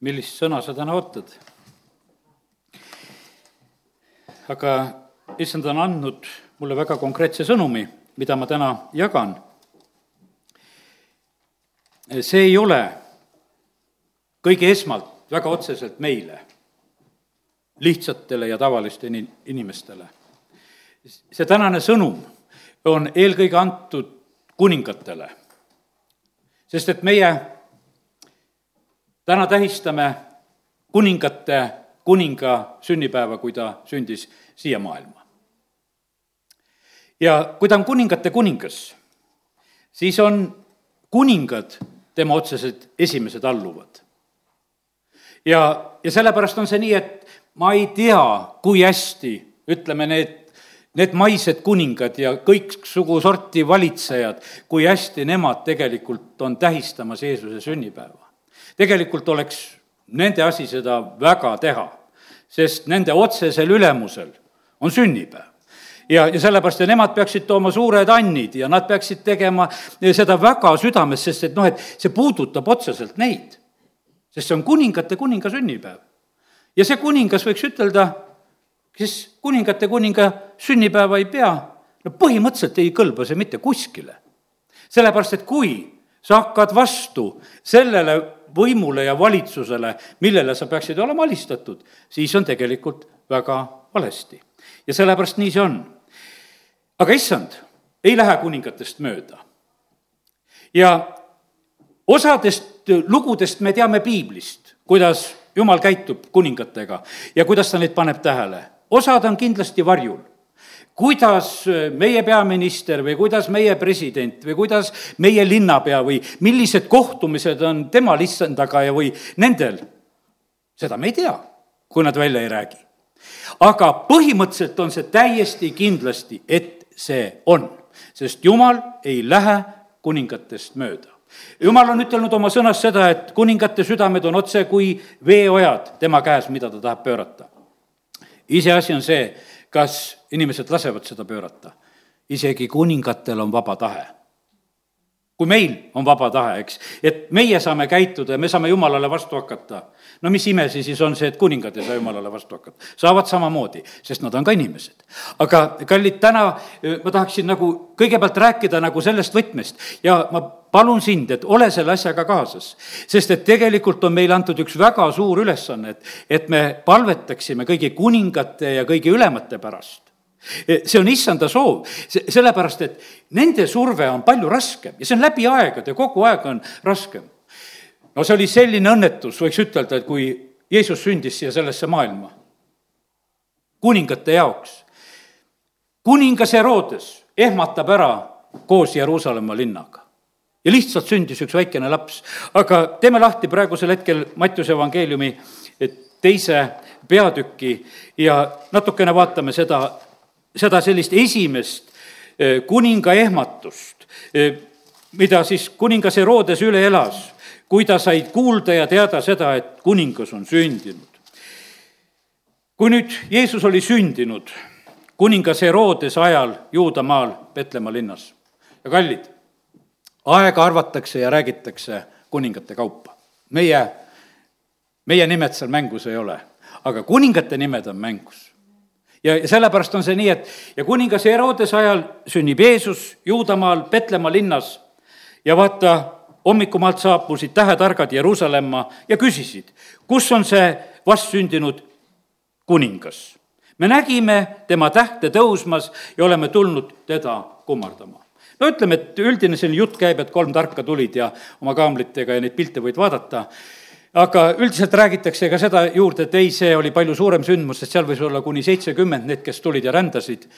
millist sõna sa täna ootad? aga issand on andnud mulle väga konkreetse sõnumi, mida ma täna jagan. see ei ole kõige esmalt väga otseselt meile, lihtsatele ja tavalistele inimestele. see tänane sõnum on eelkõige antud kuningatele, sest et meie täna tähistame kuningate kuninga sünnipäeva, kui ta sündis siia maailma. ja kui ta on kuningate kuningas, siis on kuningad tema otsesed esimesed alluvad. ja, ja sellepärast on see nii, et ma ei tea, kui hästi, ütleme, need need maised kuningad ja kõiksugu sorti valitsejad, kui hästi nemad tegelikult on tähistamas Jeesuse sünnipäeva tegelikult oleks nende asi seda väga teha, sest nende otsesel ülemusel on sünnipäev ja, ja sellepärast ja nemad peaksid tooma suured annid ja nad peaksid tegema seda väga südames, sest et noh, et see puudutab otseselt neid. sest see on kuningate kuninga sünnipäev. ja see kuningas, võiks ütelda, kes kuningate kuninga sünnipäeva ei pea, no põhimõtteliselt ei kõlba see mitte kuskile. sellepärast, et kui sa hakkad vastu sellele võimule ja valitsusele, millele sa peaksid olema alistatud, siis on tegelikult väga valesti. ja sellepärast nii see on. aga issand ei lähe kuningatest mööda. ja osadest lugudest me teame piiblist, kuidas jumal käitub kuningatega ja kuidas ta neid paneb tähele. osad on kindlasti varjul kuidas meie peaminister või kuidas meie president või kuidas meie linnapea või millised kohtumised on temal issandaga ja või nendel, seda me ei tea, kui nad välja ei räägi. aga põhimõtteliselt on see täiesti kindlasti, et see on, sest jumal ei lähe kuningatest mööda jumal on ütelnud oma sõnas seda, et kuningate südamed on otse kui veeojad tema käes, mida ta tahab pöörata. iseasi on see, kas inimesed lasevad seda pöörata. isegi kuningatel on vaba tahe. kui meil on vaba tahe, eks, et meie saame käituda ja me saame jumalale vastu hakata, no mis ime see siis on see, et kuningad ei saa jumalale vastu hakata? saavad samamoodi, sest nad on ka inimesed. aga kallid, täna ma tahaksin nagu kõigepealt rääkida nagu sellest võtmest ja ma palun sind, et ole selle asjaga kaasas. sest et tegelikult on meile antud üks väga suur ülesanne, et, et me palvetaksime kõigi kuningate ja kõigi ülemate pärast. see on issanda soov, sellepärast et nende surve on palju raskem ja see on läbi aegade, kogu aeg on raskem. No see oli selline õnnetus, võiks ütelda, et kui Jeesus sündis siia sellesse maailma, kuningate jaoks. kuningas Herodes ehmatab ära koos Jeruusalemma linnaga ja lihtsalt sündis üks väikene laps. aga teeme lahti praegusel hetkel Mattiuse evangeeliumi teise peatüki ja natukene vaatame seda, seda sellist esimest eh, kuninga ehmatust, eh, mida siis kuningas Herodes üle elas, kui ta sai kuulda ja teada seda, et kuningas on sündinud. kui nüüd Jeesus oli sündinud kuningas Herodes ajal Juudamaal Petlemma linnas ja kallid aega arvatakse ja räägitakse kuningate kaupa. meie, meie nimed seal mängus ei ole, aga kuningate nimed on mängus. ja, ja sellepärast on see nii, et ja kuningas Herodes ajal sünnib Jeesus Juudamaal Petlemma linnas ja vaata, hommikumaalt saabusid tähetargad Jeruusalemma ja küsisid, kus on see vastsündinud kuningas. me nägime tema tähte tõusmas ja oleme tulnud teda kummardama no ütleme, et üldine selline jutt käib, et kolm tarka tulid ja oma kaamlitega ja neid pilte võid vaadata, aga üldiselt räägitakse ka seda juurde, et ei, see oli palju suurem sündmus, sest seal võis olla kuni seitsekümmend need, kes tulid ja rändasid.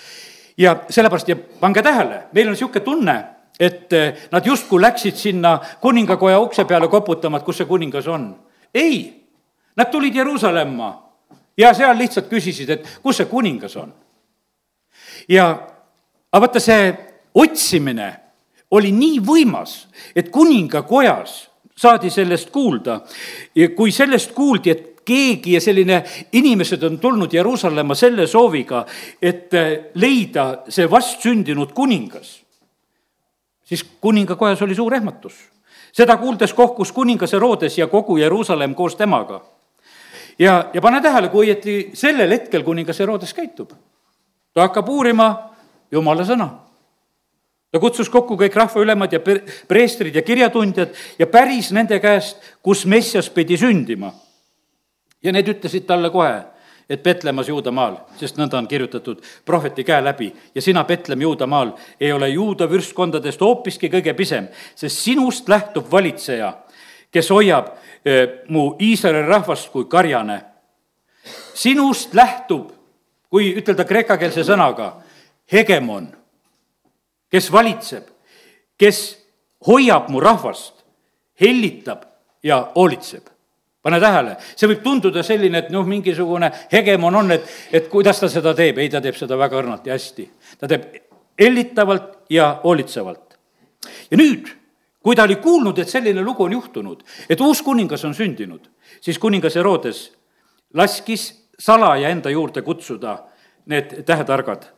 ja sellepärast, ja pange tähele, meil on niisugune tunne, et eh, nad justkui läksid sinna kuningakoja ukse peale koputama, et kus see kuningas on. ei, nad tulid Jeruusalemma ja seal lihtsalt küsisid, et kus see kuningas on. ja, aga vaata, see otsimine oli nii võimas, et kuningakojas saadi sellest kuulda ja kui sellest kuuldi, et keegi ja selline inimesed on tulnud Jeruusalemma selle sooviga, et leida see vastsündinud kuningas, siis kuningakojas oli suur ehmatus seda kuuldes kohkus kuningas Herodes ja kogu Jeruusalemm koos temaga. ja, ja pane tähele, kui õieti sellel hetkel kuningas Herodes käitub. ta hakkab uurima jumala sõna ta kutsus kokku kõik rahvaülemad ja preestrid ja kirjatundjad ja päris nende käest, kus Messias pidi sündima. ja need ütlesid talle kohe, et Petlemmas Juudamaal, sest nõnda on kirjutatud prohveti käe läbi ja sina, Petlem Juudamaal, ei ole juuda vürstkondadest hoopiski kõige pisem, sest sinust lähtub valitseja, kes hoiab eh, mu Iisraeli rahvast kui karjane. sinust lähtub, kui ütelda kreekakeelse sõnaga, hegemon kes valitseb, kes hoiab mu rahvast, hellitab ja hoolitseb. Pane tähele, see võib tunduda selline, et noh, mingisugune hegemon on, et, et kuidas ta seda teeb, ei, ta teeb seda väga õrnalt ja hästi. ta teeb hellitavalt ja hoolitsevalt. ja nüüd, kui ta oli kuulnud, et selline lugu on juhtunud, et uus kuningas on sündinud, siis kuningas Herodes laskis salaja enda juurde kutsuda need tähetargad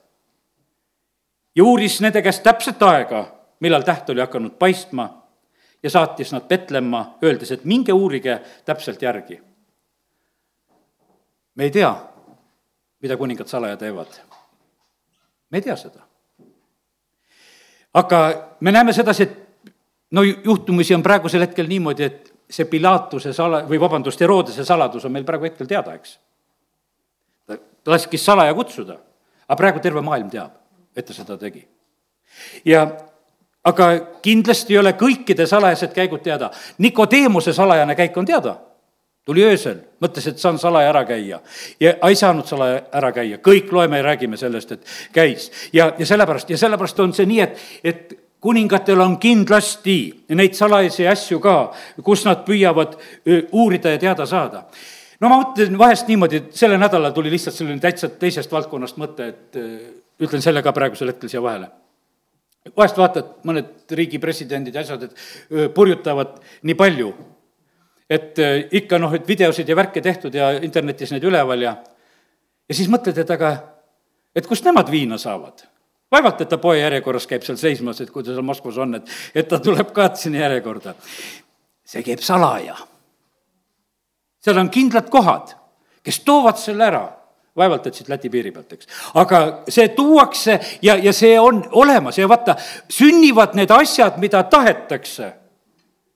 ja uuris nende käest täpset aega, millal täht oli hakanud paistma ja saatis nad Petlemma, öeldes, et minge uurige täpselt järgi. me ei tea, mida kuningad salaja teevad. me ei tea seda. aga me näeme sedasi, et no juhtumisi on praegusel hetkel niimoodi, et see Pilatuse sala, või vabandust, Herodese saladus on meil praegu hetkel teada, eks. ta laskis salaja kutsuda, aga praegu terve maailm teab et ta seda tegi. ja aga kindlasti ei ole kõikide salajased käigud teada. Nikodeemuse salajane käik on teada. tuli öösel, mõtles, et saan salaja ära käia ja ei saanud salaja ära käia, kõik loeme ja räägime sellest, et käis. ja, ja sellepärast, ja sellepärast on see nii, et, et kuningatel on kindlasti neid salajasi asju ka, kus nad püüavad uurida ja teada saada no ma mõtlen vahest niimoodi, et sellel nädalal tuli lihtsalt selline täitsa teisest valdkonnast mõte, et ütlen selle ka praegusel hetkel siia vahele. Vahest vaatad mõned riigi presidendid ja asjad, et purjutavad nii palju, et ikka noh, et videosid ja värke tehtud ja internetis neid üleval ja, ja siis mõtled, et aga, et kust nemad viina saavad vaevalt, et ta poe järjekorras käib seal seismas, et kui ta seal Moskvas on, et, et ta tuleb ka sinna järjekorda. see käib salaja. seal on kindlad kohad, kes toovad selle ära vaevalt, et siit Läti piiri pealt, eks. aga see tuuakse ja, ja see on olemas ja vaata, sünnivad need asjad, mida tahetakse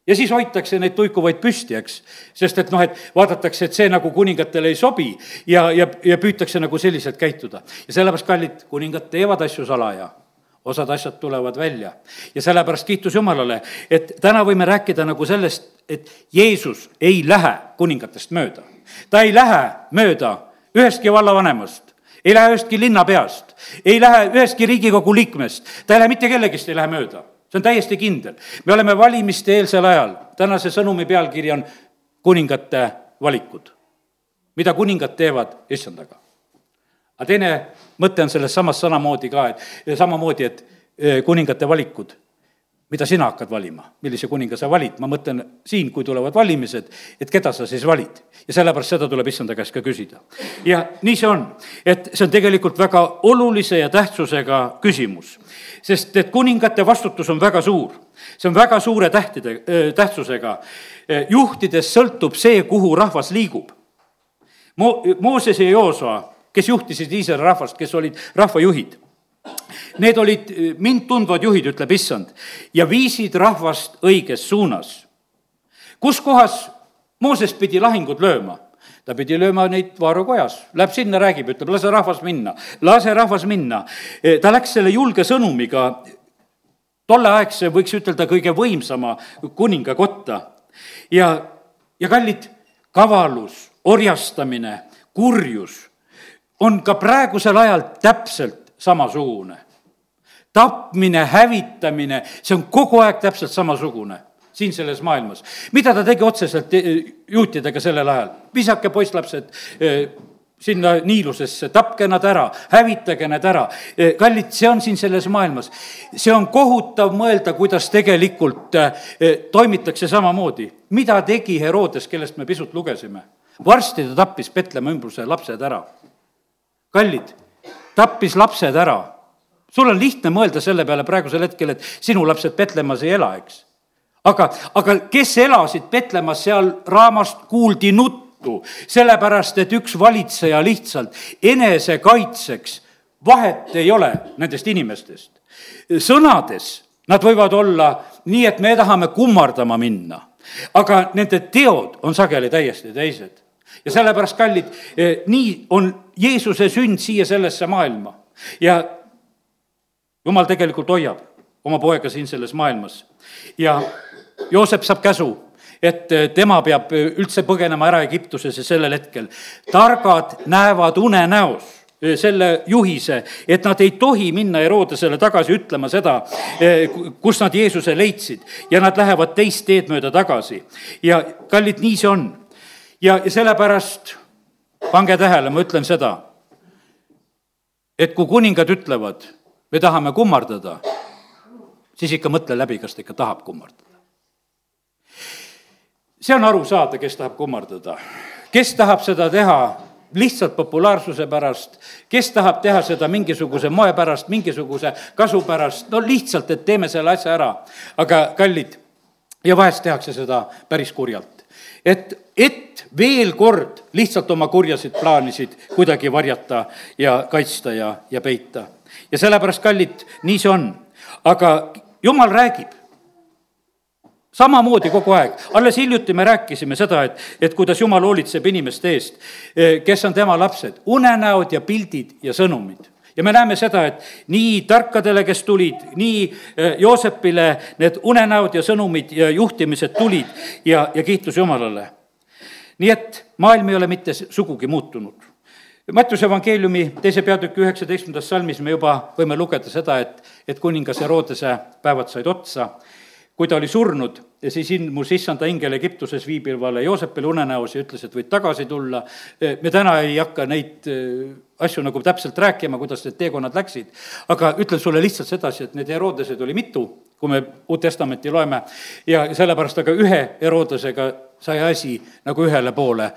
ja siis hoitakse neid tuikuvaid püsti, eks. sest et noh, et vaadatakse, et see nagu kuningatele ei sobi ja, ja, ja püütakse nagu selliselt käituda. ja sellepärast, kallid, kuningad teevad asju salaja osad asjad tulevad välja. ja sellepärast kiitus Jumalale, et täna võime rääkida nagu sellest, et Jeesus ei lähe kuningatest mööda. ta ei lähe mööda ühestki vallavanemast, ei lähe ühestki linnapeast, ei lähe ühestki Riigikogu liikmest, ta ei lähe mitte kellegist, ei lähe mööda. see on täiesti kindel. me oleme valimiste eelsel ajal, tänase sõnumi pealkiri on kuningate valikud. mida kuningad teevad issandaga. aga teine mõte on selles samas samamoodi ka, et samamoodi, et eh, kuningate valikud mida sina hakkad valima, millise kuninga sa valid, ma mõtlen siin, kui tulevad valimised, et keda sa siis valid. ja sellepärast seda tuleb issanda käest ka küsida. ja nii see on, et see on tegelikult väga olulise ja tähtsusega küsimus. sest et kuningate vastutus on väga suur, see on väga suure tähtide, tähtsusega. juhtides sõltub see, kuhu rahvas liigub. Mo-, Mooses ja Joosua, kes juhtisid Iisraeli rahvast, kes olid rahvajuhid Need olid mind tundvad juhid, ütleb issand, ja viisid rahvast õiges suunas. kus kohas Mooses pidi lahingud lööma? ta pidi lööma neid vaarukojas, läheb sinna, räägib, ütleb, lase rahvas minna, lase rahvas minna. ta läks selle julge sõnumiga tolleaegse, võiks ütelda, kõige võimsama kuninga kotta. ja, ja kallid, kavalus, orjastamine, kurjus on ka praegusel ajal täpselt samasugune. tapmine, hävitamine, see on kogu aeg täpselt samasugune siin selles maailmas. mida ta tegi otseselt eh, juutidega sellel ajal? visake poisslapsed eh, sinna niilusesse, tapke nad ära, hävitage nad ära. Eh, kallid, see on siin selles maailmas. see on kohutav mõelda, kuidas tegelikult toimitakse samamoodi. mida tegi Herodes, kellest me pisut lugesime? varsti ta tappis Petlemma ümbruse lapsed ära. kallid tappis lapsed ära. sul on lihtne mõelda selle peale praegusel hetkel, et sinu lapsed Petlemmas ei ela, eks. aga, aga kes elasid Petlemmas, seal raamast kuuldi nuttu, sellepärast et üks valitseja lihtsalt enesekaitseks, vahet ei ole nendest inimestest. sõnades nad võivad olla nii, et me tahame kummardama minna, aga nende teod on sageli täiesti teised. Ja sellepärast, kallid, eh, nii on Jeesuse sünd siia sellesse maailma ja jumal tegelikult hoiab oma poega siin selles maailmas ja Joosep saab käsu, et eh, tema peab eh, üldse põgenema ära Egiptusesse sellel hetkel. targad näevad unenäos selle juhise, et nad ei tohi minna Herodesele tagasi ütlema seda, kus nad Jeesuse leidsid ja nad lähevad teist teed mööda tagasi. ja kallid, nii see on. Ja, ja sellepärast pange tähele, ma ütlen seda, et kui kuningad ütlevad, me tahame kummardada, siis ikka mõtle läbi, kas ta ikka tahab kummardada see on aru saada, kes tahab kummardada. kes tahab seda teha lihtsalt populaarsuse pärast, kes tahab teha seda mingisuguse moe pärast, mingisuguse kasu pärast, no lihtsalt, et teeme selle asja ära. aga kallid, ja vahest tehakse seda päris kurjalt. Et, et veel kord lihtsalt oma kurjasid plaanisid kuidagi varjata ja kaitsta ja, ja peita. ja sellepärast, kallid, nii see on. aga jumal räägib samamoodi kogu aeg, alles hiljuti me rääkisime seda, et, et kuidas Jumal hoolitseb inimeste eest, eh, kes on tema lapsed, unenäod ja pildid ja sõnumid ja me näeme seda, et nii tarkadele, kes tulid, nii eh, Joosepile need unenäod ja sõnumid ja juhtimised tulid ja, ja kiitus Jumalale. nii et maailm ei ole mitte sugugi muutunud. Mattiuse evangeeliumi teise peatüki üheksateistkümnendas salmis me juba võime lugeda seda, et, et kuningas Herodese päevad said otsa kui ta oli surnud siis ilmus issanda ingel Egiptuses viibivale Joosepile unenäos ja ütles, et võid tagasi tulla. me täna ei hakka neid äh, asju nagu täpselt rääkima, kuidas need teekonnad läksid, aga ütlen sulle lihtsalt sedasi, et neid Herodesed oli mitu, kui me Uut Testamenti loeme, ja sellepärast aga ühe Herodesega sai asi nagu ühele poole.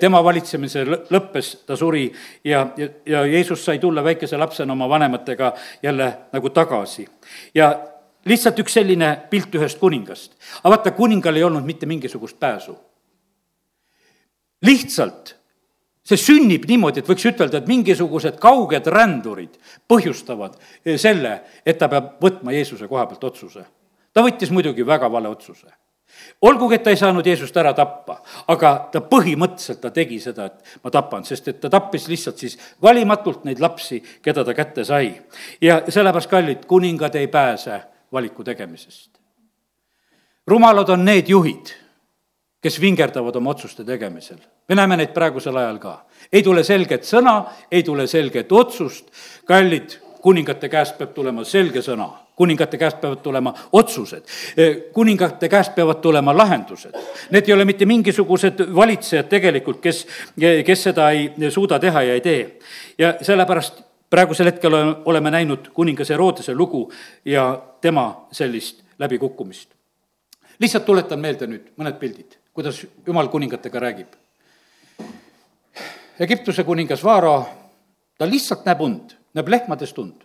tema valitsemise lõppes, ta suri ja, ja, ja Jeesus sai tulla väikese lapsena oma vanematega jälle nagu tagasi. ja lihtsalt üks selline pilt ühest kuningast. aga vaata, kuningal ei olnud mitte mingisugust pääsu. lihtsalt see sünnib niimoodi, et võiks ütelda, et mingisugused kauged rändurid põhjustavad selle, et ta peab võtma Jeesuse koha pealt otsuse. ta võttis muidugi väga vale otsuse. olgugi, et ta ei saanud Jeesust ära tappa, aga ta põhimõtteliselt, ta tegi seda, et ma tapan, sest et ta tappis lihtsalt siis valimatult neid lapsi, keda ta kätte sai. ja sellepärast, kallid, kuningad ei pääse valiku tegemisest. rumalad on need juhid, kes vingerdavad oma otsuste tegemisel. me näeme neid praegusel ajal ka. ei tule selget sõna, ei tule selget otsust, kallid, kuningate käest peab tulema selge sõna, kuningate käest peavad tulema otsused, kuningate käest peavad tulema lahendused. Need ei ole mitte mingisugused valitsejad tegelikult, kes, kes seda ei suuda teha ja ei tee. ja sellepärast praegusel hetkel oleme näinud kuningas Herodese lugu ja tema sellist läbikukkumist. lihtsalt tuletan meelde nüüd mõned pildid, kuidas jumal kuningatega räägib. Egiptuse kuningas Vaaro, ta lihtsalt näeb und, näeb lehmadest und.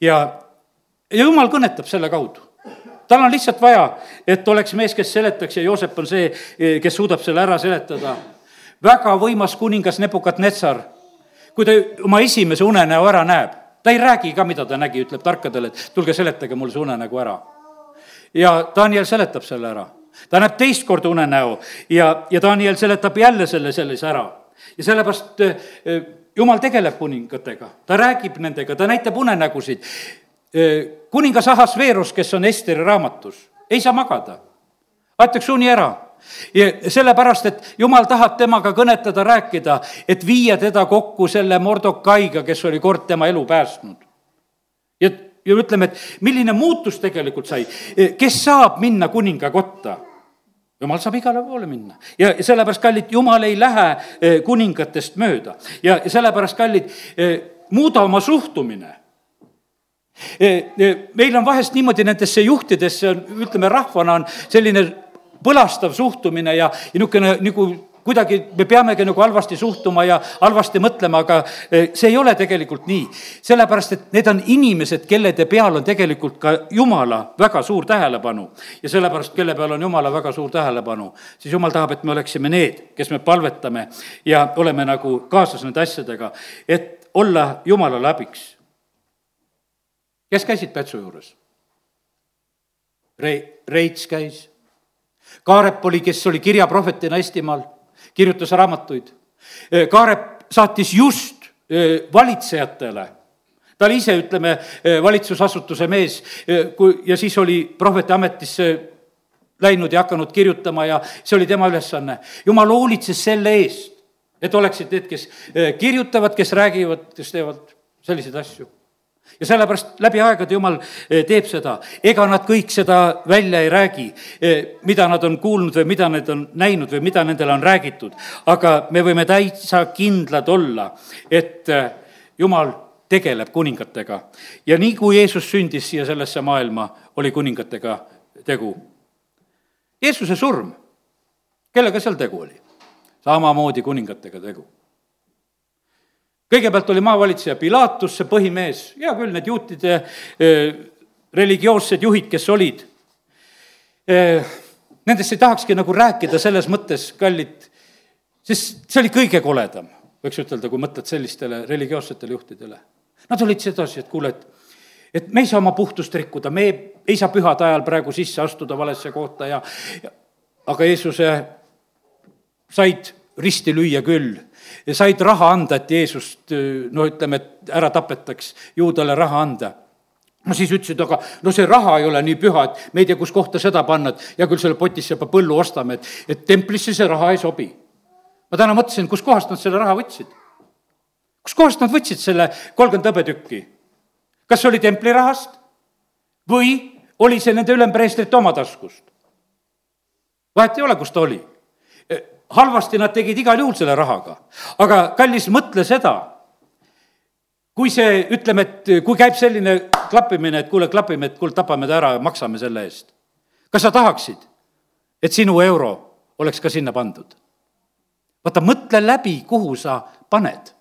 ja, ja jumal kõnetab selle kaudu tal on lihtsalt vaja, et oleks mees, kes seletaks ja Joosep on see, kes suudab selle ära seletada. väga võimas kuningas Nebukat-Netsar kui ta oma esimese unenäo ära näeb, ta ei räägi ka, mida ta nägi, ütleb tarkadele, et tulge seletage mulle see unenägu ära. ja Daniel seletab selle ära. Ta näeb teist korda unenäo ja, ja Daniel seletab jälle selle sellise ära. ja sellepärast eh, jumal tegeleb kuningatega, ta räägib nendega, ta näitab unenägusid. Eh, kuningas Ahasveerus, kes on Esteri raamatus, ei saa magada. aetakse uni ära ja sellepärast, et jumal tahab temaga kõnetada, rääkida, et viia teda kokku selle Mordokaiga, kes oli kord tema elu päästnud. ja, ja ütleme, et milline muutus tegelikult sai, kes saab minna kuninga kotta jumal saab igale poole minna. Ja sellepärast, kallid, jumal ei lähe eh, kuningatest mööda. Ja sellepärast, kallid, eh, muuda oma suhtumine. Eh, meil on vahest niimoodi nendesse juhtidesse, ütleme rahvana on selline põlastav suhtumine ja, ja niisugune nagu kuidagi me peamegi nagu halvasti suhtuma ja halvasti mõtlema, aga eh, see ei ole tegelikult nii. sellepärast, et need on inimesed, kellede peal on tegelikult ka Jumala väga suur tähelepanu. ja sellepärast, kelle peal on Jumala väga suur tähelepanu, siis Jumal tahab, et me oleksime need, kes me palvetame ja oleme nagu kaasas nende asjadega, et olla Jumalale abiks. kes käisid Petsu juures? Rei-, Reits käis, Kaarep oli, kes oli kirjaprohvetina Eestimaal kirjutas raamatuid. Kaarep saatis just valitsejatele ta oli ise, ütleme, valitsusasutuse mees, kui, ja siis oli prohveti ametisse läinud ja hakanud kirjutama ja see oli tema ülesanne. jumal hoolitses selle eest, et oleksid need, kes kirjutavad, kes räägivad, kes teevad selliseid asju ja sellepärast läbi aegade Jumal eh, teeb seda. ega nad kõik seda välja ei räägi, eh, mida nad on kuulnud või mida nad on näinud või mida nendele on räägitud. aga me võime täitsa kindlad olla, et eh, Jumal tegeleb kuningatega. ja nii kui Jeesus sündis siia sellesse maailma, oli kuningatega tegu. Jeesuse surm, kellega seal tegu oli? samamoodi kuningatega tegu kõigepealt oli maavalitseja Pilatus, see põhimees, hea küll, need juutide eh, religioossed juhid, kes olid. Eh, nendest ei tahakski nagu rääkida selles mõttes, kallid, sest see oli kõige koledam, võiks ütelda, kui mõtled sellistele religioossetele juhtidele. Nad olid sedasi, et kuule, et et me ei saa oma puhtust rikkuda, me ei saa pühade ajal praegu sisse astuda valesse kohta ja, ja aga Jeesuse said risti lüüa küll said raha anda, et Jeesust no ütleme, et ära tapetaks, juudale raha anda no siis ütlesid, aga no see raha ei ole nii püha, et me ei tea, kus kohta seda panna, et hea küll, selle potisse juba põllu ostame, et, et templisse see raha ei sobi. ma täna mõtlesin, kuskohast nad selle raha võtsid? kuskohast nad võtsid selle kolmkümmend hõbetükki? kas see oli templi rahast või oli see nende ülempreestrite oma taskust? vahet ei ole, kus ta oli halvasti nad tegid igal juhul selle rahaga. aga kallis, mõtle seda, kui see, ütleme, et kui käib selline klappimine, et kuule, klapime, et kuule, tapame ta ära ja maksame selle eest. kas sa tahaksid, et sinu euro oleks ka sinna pandud? vaata, mõtle läbi, kuhu sa paned.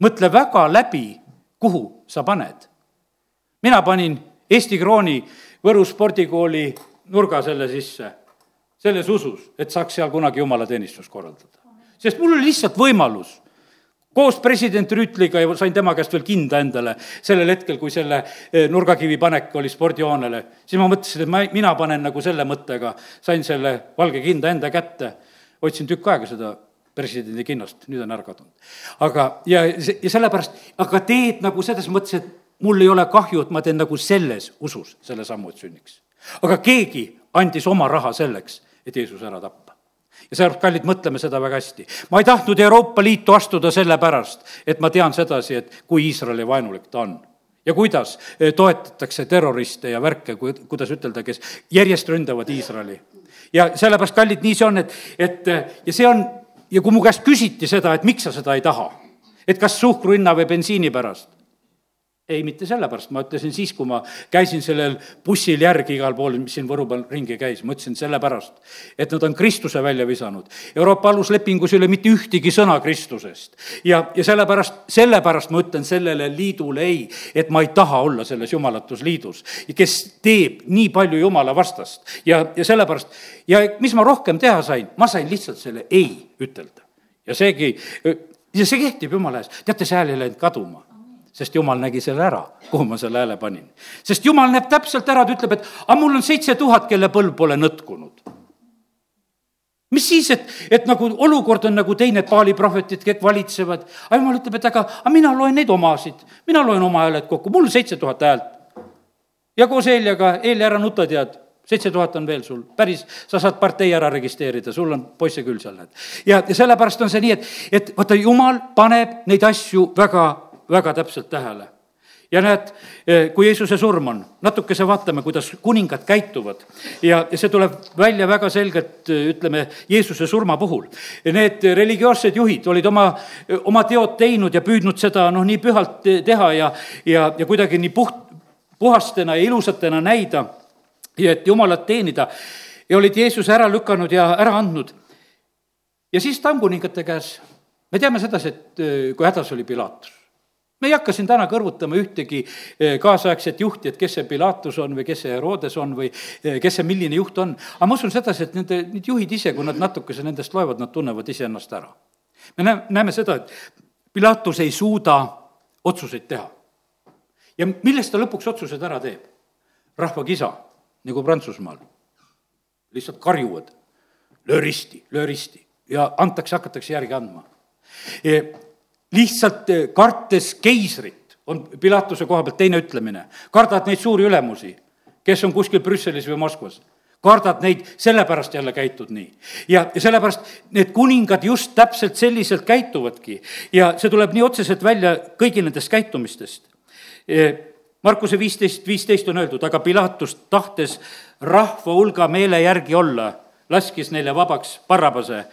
mõtle väga läbi, kuhu sa paned. mina panin Eesti krooni Võru spordikooli nurga selle sisse selles usus, et saaks seal kunagi jumalateenistust korraldada. sest mul oli lihtsalt võimalus koos president Rüütliga ja sain tema käest veel kinda endale sellel hetkel, kui selle eh, nurgakivi panek oli spordihoonele. siis ma mõtlesin, et ma, mina panen nagu selle mõttega, sain selle valge kinda enda kätte, hoidsin tükk aega seda presidendi kinnast, nüüd on ära kadunud. aga, ja, ja sellepärast, aga teed nagu selles mõttes, et mul ei ole kahju, et ma teen nagu selles usus selle sammu, et sünniks. aga keegi andis oma raha selleks, et Jeesus ära tappa. ja sellepärast, kallid, mõtleme seda väga hästi. ma ei tahtnud Euroopa Liitu astuda sellepärast, et ma tean sedasi, et kui Iisraeli vaenulik ta on ja kuidas eh, toetatakse terroriste ja värke, kui, kuidas ütelda, kes järjest ründavad Iisraeli. ja sellepärast, kallid, nii see on, et, et ja see on, ja kui mu käest küsiti seda, et miks sa seda ei taha, et kas suhkru hinna või bensiini pärast, ei, mitte sellepärast, ma ütlesin siis, kui ma käisin sellel bussil järgi igal pool, mis siin Võru peal ringi käis, ma ütlesin sellepärast, et nad on Kristuse välja visanud. Euroopa aluslepingus ei ole mitte ühtegi sõna Kristusest. ja, ja sellepärast, sellepärast ma ütlen sellele liidule ei, et ma ei taha olla selles jumalatus liidus, kes teeb nii palju jumala vastast. ja, ja sellepärast, ja mis ma rohkem teha sain, ma sain lihtsalt selle ei ütelda. ja seegi, ja see kehtib jumala ees, teate, see hääl ei läinud kaduma sest jumal nägi selle ära, kuhu ma selle hääle panin. sest jumal näeb täpselt ära, ta ütleb, et aga mul on seitse tuhat, kelle põlv pole nõtkunud. mis siis, et, et nagu olukord on nagu teine, et Paali prohvetid kõik valitsevad, aga jumal ütleb, et aga, aga mina loen neid omasid, mina loen oma hääled kokku, mul seitse tuhat häält. ja koos Eeljaga, Eelja, ära nuta, tead seitse tuhat on veel sul, päris, sa saad partei ära registreerida, sul on poisse küll seal, näed. ja, ja sellepärast on see nii, et, et vaata, jumal paneb neid asju väga väga täpselt tähele. ja näed, eh, kui Jeesuse surm on, natukese vaatame, kuidas kuningad käituvad ja, ja see tuleb välja väga selgelt, eh, ütleme, Jeesuse surma puhul. Need religioossed juhid olid oma, oma teod teinud ja püüdnud seda noh, nii pühalt teha ja, ja, ja kuidagi nii puht, puhastena ja ilusatena näida ja et Jumalat teenida ja olid Jeesuse ära lükanud ja ära andnud ja siis tamkuningate käes, me teame sedasi, et kui hädas oli Pilatus me ei hakka siin täna kõrvutama ühtegi äh, kaasaegset juhti, et kes see Pilatus on või kes see Herodes on või äh, kes see milline juht on, aga ma usun sedasi, et nende, need juhid ise, kui nad natukese nendest loevad, nad tunnevad iseennast ära. me näeme, näeme seda, et Pilatus ei suuda otsuseid teha. ja millest ta lõpuks otsused ära teeb? rahvakisa, nagu Prantsusmaal. lihtsalt karjuvad, löö risti, löö risti ja antakse, hakatakse järgi andma. Lihtsalt e, kartes keisrit on Pilatuse koha pealt teine ütlemine, kardad neid suuri ülemusi, kes on kuskil Brüsselis või Moskvas kardad neid, sellepärast jälle käitud nii. ja, ja sellepärast need kuningad just täpselt selliselt käituvadki ja see tuleb nii otseselt välja kõigi nendest käitumistest. E, Markuse viisteist, viisteist on öeldud, aga Pilatus tahtes rahva hulga meele järgi olla, laskis neile vabaks Barrabase,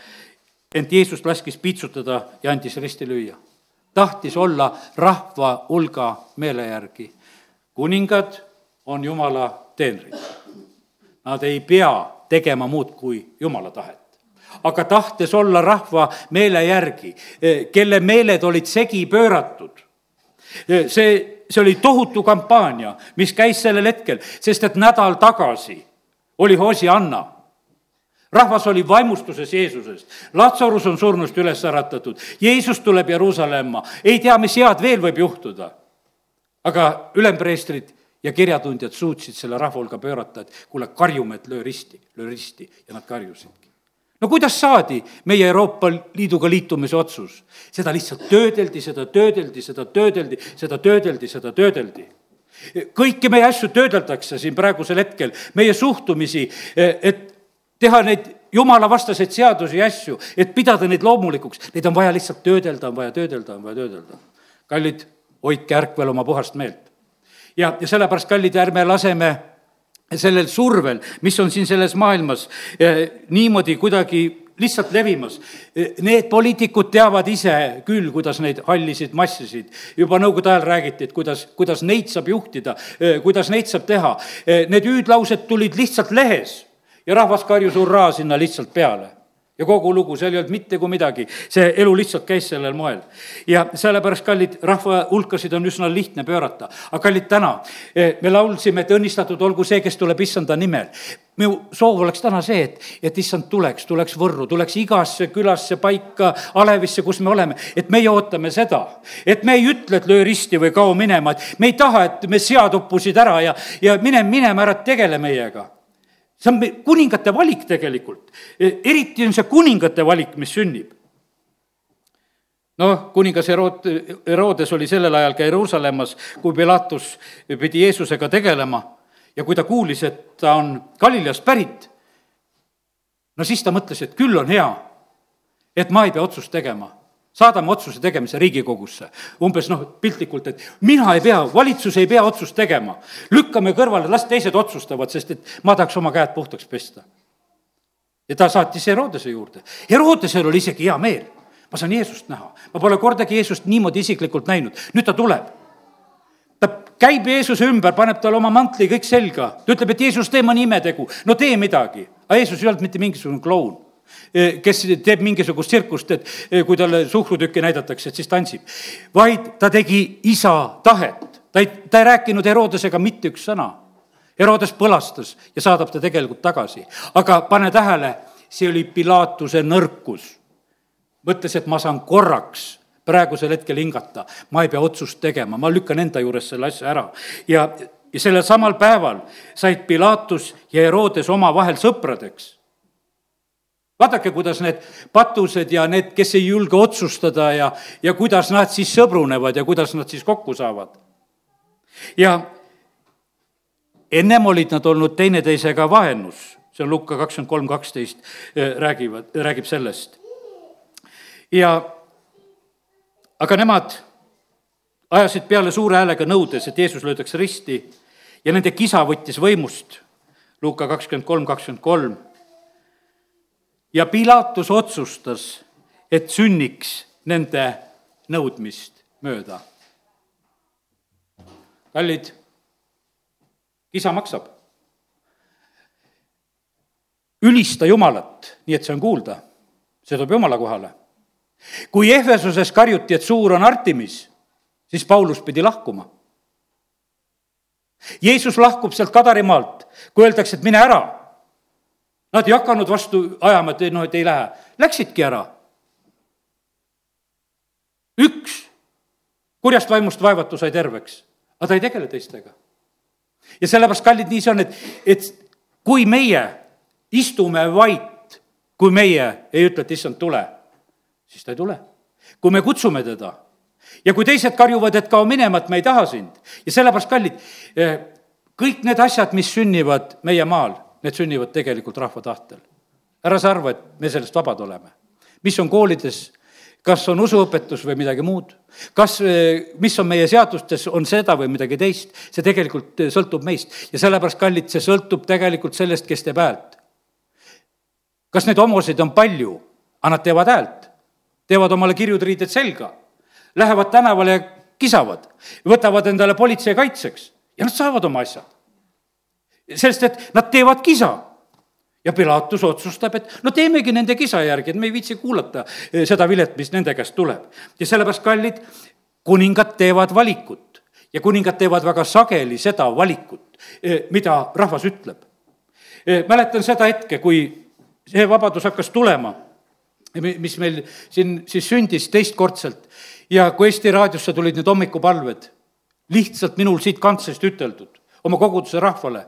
ent Jeesust laskis piitsutada ja andis risti lüüa. Tahtis olla rahva hulga meele järgi. kuningad on Jumala teenrid. Nad ei pea tegema muud kui Jumala tahet aga tahtes olla rahva meele järgi, kelle meeled olid segi pööratud. see see oli tohutu kampaania, mis käis sellel hetkel, sest et nädal tagasi oli Hosianna. Rahvas oli vaimustuses Jeesusest, Latsarus on surnust üles äratatud, Jeesus tuleb Jeruusalemma, ei tea, mis head veel võib juhtuda. aga ülempreestrid ja kirjatundjad suutsid selle rahva hulga pöörata, et kuule, karjume, et löö risti, löö risti ja nad karjusidki no kuidas saadi meie Euroopa Liiduga liitumise otsus? seda lihtsalt töödeldi, seda töödeldi, seda töödeldi, seda töödeldi, seda töödeldi. kõiki meie asju töödeldakse siin praegusel hetkel, meie suhtumisi, et teha neid jumalavastaseid seadusi ja asju, et pidada neid loomulikuks, neid on vaja lihtsalt töödelda, on vaja töödelda, on vaja töödelda. kallid, hoidke ärkvel oma puhast meelt. ja, ja sellepärast, kallid, ärme laseme sellel survel, mis on siin selles maailmas eh, niimoodi kuidagi lihtsalt levimas. Eh, need poliitikud teavad ise küll, kuidas neid hallisid massisid, juba nõukogude ajal räägiti, et kuidas, kuidas neid saab juhtida, eh, kuidas neid saab teha. Need hüüdlaused tulid lihtsalt lehes ja rahvas karjus hurraa sinna lihtsalt peale ja kogu lugu, seal ei olnud mitte kui midagi, see elu lihtsalt käis sellel moel. ja sellepärast, kallid, rahva hulkasid on üsna lihtne pöörata. aga kallid, täna eh, me laulsime, et õnnistatud olgu see, kes tuleb issanda nimel. minu soov oleks täna see, et, et issand tuleks, tuleks Võrru, tuleks igasse külasse, paika, alevisse, kus me oleme, et meie ootame seda, et me ei ütle, et löö risti või kao minema, et me ei taha, et me sead uppusid ära ja, ja mine minema ära, tegele meiega see on kuningate valik tegelikult, e, eriti on see kuningate valik, mis sünnib. noh, kuningas Herood-, Herodes oli sellel ajal ka Jeruusalemmas, kui Pilatus pidi Jeesusega tegelema ja kui ta kuulis, et ta on Galileast pärit, no siis ta mõtles, et küll on hea, et ma ei pea otsust tegema saadame otsuse tegemise Riigikogusse. umbes noh, piltlikult, et mina ei pea, valitsus ei pea otsust tegema. lükkame kõrvale, las teised otsustavad, sest et ma tahaks oma käed puhtaks pesta. ja ta saatis Herodese juurde. Herodesel oli isegi hea meel. ma saan Jeesust näha. ma pole kordagi Jeesust niimoodi isiklikult näinud. nüüd ta tuleb. ta käib Jeesuse ümber, paneb talle oma mantli kõik selga. ta ütleb, et Jeesus, tee mõni imetegu. no tee midagi. aga Jeesus ei olnud mitte mingisugune kloun kes teeb mingisugust tsirkust, et eh, kui talle suhkrutükki näidatakse, et siis tantsib. vaid ta tegi isa tahet, ta ei, ta ei rääkinud Herodesega mitte üks sõna. Herodes põlastas ja saadab ta tegelikult tagasi, aga pane tähele, see oli Pilatuse nõrkus. mõtles, et ma saan korraks praegusel hetkel hingata, ma ei pea otsust tegema, ma lükkan enda juures selle asja ära ja ja sellel samal päeval said Pilatus ja Herodes omavahel sõpradeks vaadake, kuidas need patused ja need, kes ei julge otsustada ja, ja kuidas nad siis sõbrunevad ja kuidas nad siis kokku saavad. ja ennem olid nad olnud teineteisega vaenus, see on Lukka kakskümmend kolm, kaksteist, äh, räägivad, räägib sellest. ja aga nemad ajasid peale suure häälega nõudes, et Jeesus löödakse risti ja nende kisa võttis võimust. Luuka kakskümmend kolm, kakskümmend kolm ja Pilatus otsustas, et sünniks nende nõudmist mööda. kallid, kisa maksab. ülista Jumalat, nii et see on kuulda see tuleb jumala kohale. kui Ehvesuses karjuti, et suur on Artemis, siis Paulus pidi lahkuma. Jeesus lahkub sealt Kadarimaalt, kui öeldakse, et mine ära. Nad ei hakanud vastu ajama, et noh, et ei lähe, läksidki ära. üks kurjast vaimust vaevatu sai terveks, aga ta ei tegele teistega. ja sellepärast, kallid, nii see on, et, et kui meie istume vait, kui meie ei ütle, et issand, tule, siis ta ei tule. kui me kutsume teda ja kui teised karjuvad, et kao minema, et me ei taha sind ja sellepärast, kallid, eh, kõik need asjad, mis sünnivad meie maal, need sünnivad tegelikult rahva tahtel. ära sa arva, et me sellest vabad oleme. mis on koolides? Kas on usuõpetus või midagi muud, kas, eh, mis on meie seadustes, on seda või midagi teist, see tegelikult eh, sõltub meist. Ja sellepärast, kallid, see sõltub tegelikult sellest, kes teeb häält. kas neid homosid on palju, aga nad teevad häält, teevad omale kirjud riided selga, lähevad tänavale ja kisavad, võtavad endale politsei kaitseks. Ja nad saavad oma asjad. Sest et nad teevad kisa ja Pilatus otsustab, et no teemegi nende kisa järgi, et me ei viitsi kuulata eh, seda vilet, mis nende käest tuleb. ja sellepärast, kallid, kuningad teevad valikut ja kuningad teevad väga sageli seda valikut, eh, mida rahvas ütleb. Eh, mäletan seda hetke, kui see vabadus hakkas tulema, mis meil siin siis sündis teistkordselt ja kui Eesti Raadiosse tulid need hommikupalved, lihtsalt minul siit kantslist üteldud oma koguduse rahvale,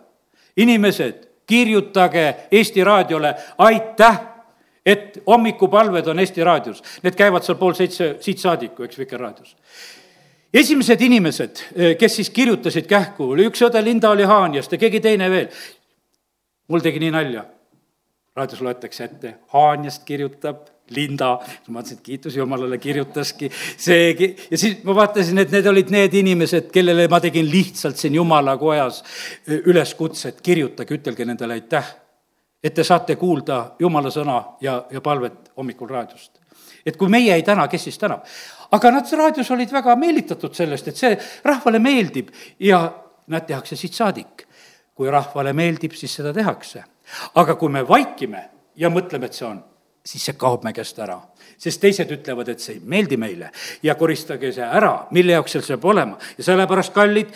inimesed kirjutage Eesti Raadiole aitäh, et hommikupalved on Eesti Raadios. Need käivad seal pool seitse siit saadiku, eks, Vikerraadios. esimesed inimesed, eh, kes siis kirjutasid kähku, oli üks õde Linda oli Haanjast ja keegi teine veel. mul tegi nii nalja. raadios loetakse ette, Haanjast kirjutab Linda, ma mõtlesin, et kiitus Jumalale, kirjutaski seegi ja siis ma vaatasin, et need olid need inimesed, kellele ma tegin lihtsalt siin Jumala kojas üleskutse, et kirjutage, ütelge nendele aitäh. et te saate kuulda Jumala sõna ja, ja palvet hommikul raadiost. et kui meie ei täna, kes siis tänab? aga nad raadios olid väga meelitatud sellest, et see rahvale meeldib ja nad tehakse siit saadik. kui rahvale meeldib, siis seda tehakse. aga kui me vaikime ja mõtleme, et see on siis see kaob me käest ära. sest teised ütlevad, et see ei meeldi meile ja koristage see ära, mille jaoks seal saab olema. ja sellepärast, kallid,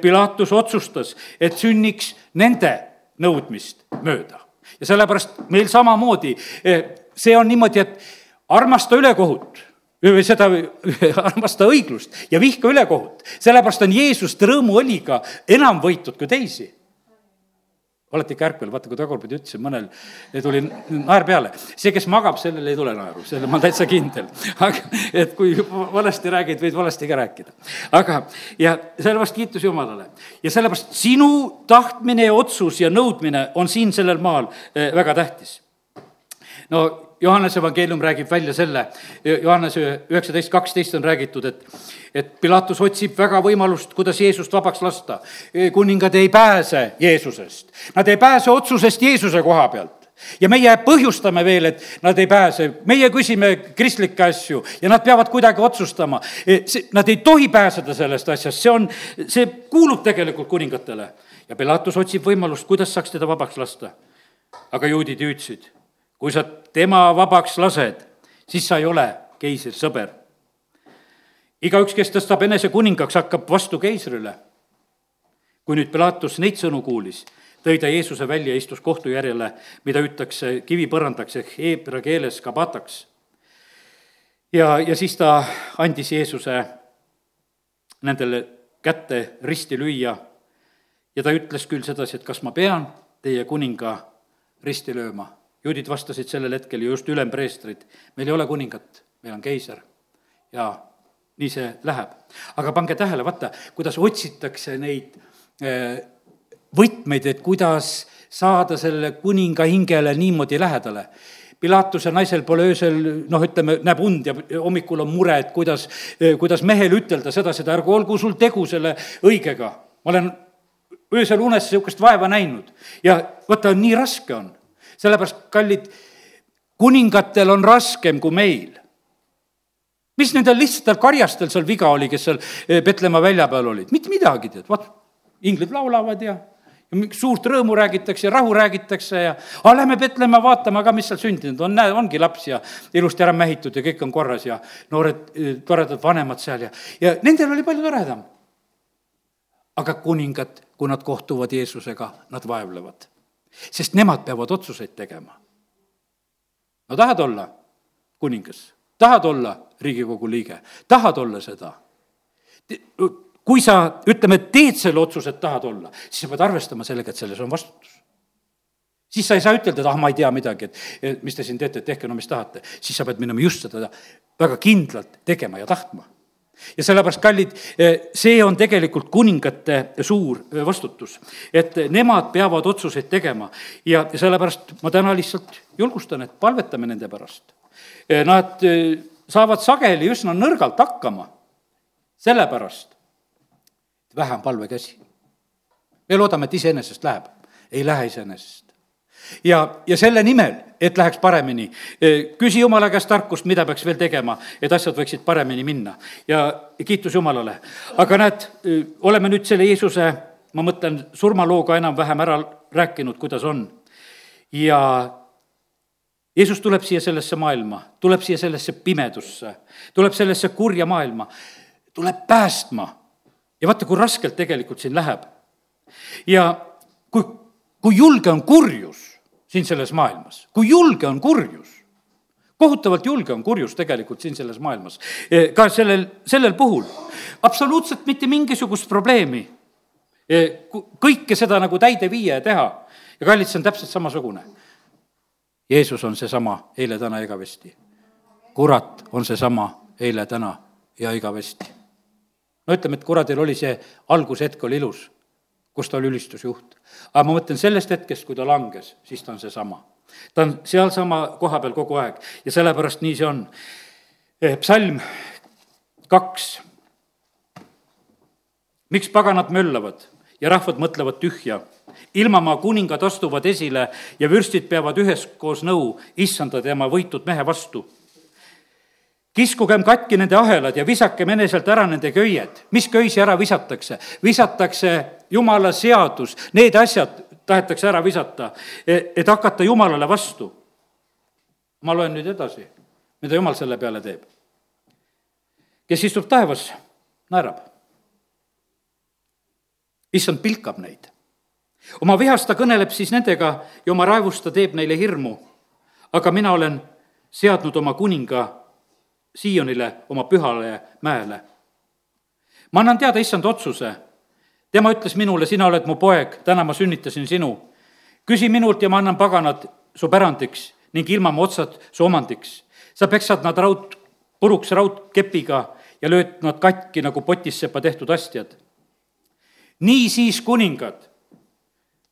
Pilatus otsustas, et sünniks nende nõudmist mööda. ja sellepärast meil samamoodi, eh, see on niimoodi, et armasta ülekohut või seda, armasta õiglust ja vihka ülekohut. sellepärast on Jeesust rõõmuõliga enam võitud kui teisi olete ikka ärkvel, vaata, kui tagurpidi ütlesin, mõnel tuli naer peale. see, kes magab, sellel ei tule naeru, selle ma olen täitsa kindel. aga, et kui valesti räägid, võid valesti ka rääkida. aga, ja sellepärast kiitus Jumalale. ja sellepärast sinu tahtmine ja otsus ja nõudmine on siin sellel maal eh, väga tähtis. no Johannese evangeelium räägib välja selle, Johannese üheksateist kaksteist on räägitud, et, et Pilatus otsib väga võimalust, kuidas Jeesust vabaks lasta. kuningad ei pääse Jeesusest, nad ei pääse otsusest Jeesuse koha pealt ja meie põhjustame veel, et nad ei pääse, meie küsime kristlikke asju ja nad peavad kuidagi otsustama. see, nad ei tohi pääseda sellest asjast, see on, see kuulub tegelikult kuningatele. ja Pilatus otsib võimalust, kuidas saaks teda vabaks lasta. aga juudid hüüdsid kui sa tema vabaks lased, siis sa ei ole keisri sõber. igaüks, kes tõstab enese kuningaks, hakkab vastu keisrile. kui nüüd Pilatus neid sõnu kuulis, tõi ta Jeesuse välja ja istus kohtujärjele, mida hüütakse kivipõrandaks ehk heebra keeles kabataks. ja, ja siis ta andis Jeesuse nendele kätte risti lüüa ja ta ütles küll sedasi, et kas ma pean teie kuninga risti lööma juudid vastasid sellel hetkel just ülempreestrid, meil ei ole kuningat, meil on keiser. ja nii see läheb. aga pange tähele, vaata, kuidas otsitakse neid eh, võtmeid, et kuidas saada selle kuninga hingele niimoodi lähedale. Pilatuse naisel pole öösel, noh, ütleme, näeb und ja hommikul on mure, et kuidas, eh, kuidas mehele ütelda seda, seda, ärgu olgu sul tegu selle õigega. ma olen öösel unes niisugust vaeva näinud ja vaata, nii raske on sellepärast, kallid, kuningatel on raskem kui meil. mis nendel lihtsatel karjastel seal viga oli, kes seal Petlemma eh, välja peal olid, mitte midagi, tead, vaat, inglid laulavad ja, suurt rõõmu räägitakse ja rahu räägitakse ja aga lähme Petlemma vaatama ka, mis seal sündinud on, näe, ongi laps ja ilusti ära mähitud ja kõik on korras ja noored toredad vanemad seal ja, ja nendel oli palju toredam. aga kuningad, kui nad kohtuvad Jeesusega, nad vaevlevad, sest nemad peavad otsuseid tegema. no tahad olla kuningas, tahad olla Riigikogu liige, tahad olla seda? kui sa, ütleme, teed selle otsuse, et tahad olla, siis sa pead arvestama sellega, et selles on vastutus. siis sa ei saa ütelda, et ah, ma ei tea midagi, et mis te siin teete, et tehke no mis tahate. siis sa pead minema just seda väga kindlalt tegema ja tahtma. Ja sellepärast, kallid, see on tegelikult kuningate suur vastutus, et nemad peavad otsuseid tegema ja sellepärast ma täna lihtsalt julgustan, et palvetame nende pärast. Nad saavad sageli üsna nõrgalt hakkama, sellepärast vähe on palvekäsi. me loodame, et iseenesest läheb, ei lähe iseenesest. Ja, ja selle nimel, et läheks paremini, e, küsi Jumala käest tarkust, mida peaks veel tegema, et asjad võiksid paremini minna ja kiitus Jumalale. aga näed, e, oleme nüüd selle Jeesuse, ma mõtlen, surmalooga enam-vähem ära rääkinud, kuidas on. ja Jeesus tuleb siia sellesse maailma, tuleb siia sellesse pimedusse, tuleb sellesse kurja maailma, tuleb päästma ja vaata, kui raskelt tegelikult siin läheb. ja kui, kui julge on kurjus siin selles maailmas, kui julge on kurjus, kohutavalt julge on kurjus tegelikult siin selles maailmas, e, ka sellel, sellel puhul absoluutselt mitte mingisugust probleemi e, kõike seda nagu täide viia ja teha. ja kallid, see on täpselt samasugune. Jeesus on seesama eile, täna, igavesti. kurat on seesama eile, täna ja igavesti no ütleme, et kuradil oli see algushetk oli ilus, kus ta oli ülistusjuht. aga ma mõtlen sellest hetkest, kui ta langes, siis ta on seesama. ta on sealsama koha peal kogu aeg ja sellepärast nii see on. Eh, psalm kaks. miks paganad möllavad ja rahvad mõtlevad tühja? ilmamaa kuningad astuvad esile ja vürstid peavad üheskoos nõu issanda tema võitud mehe vastu kiskugem katki nende ahelad ja visakem eneselt ära nende köied. mis köisi ära visatakse? visatakse jumala seadus, need asjad tahetakse ära visata, e, et hakata jumalale vastu. ma loen nüüd edasi, mida jumal selle peale teeb. kes istub taevas, naerab. issand pilkab neid. oma vihast ta kõneleb siis nendega ja oma raevust ta teeb neile hirmu. aga mina olen seadnud oma kuninga Siionile, oma pühale mäele. ma annan teada issand otsuse. Tema ütles minule, sina oled mu poeg, täna ma sünnitasin sinu. küsi minult ja ma annan paganad su pärandiks ning ilma mu otsad su omandiks. sa peksad nad raud, puruks raudkepiga ja lööd nad katki nagu potissepa tehtud astjad. nii siis, kuningad,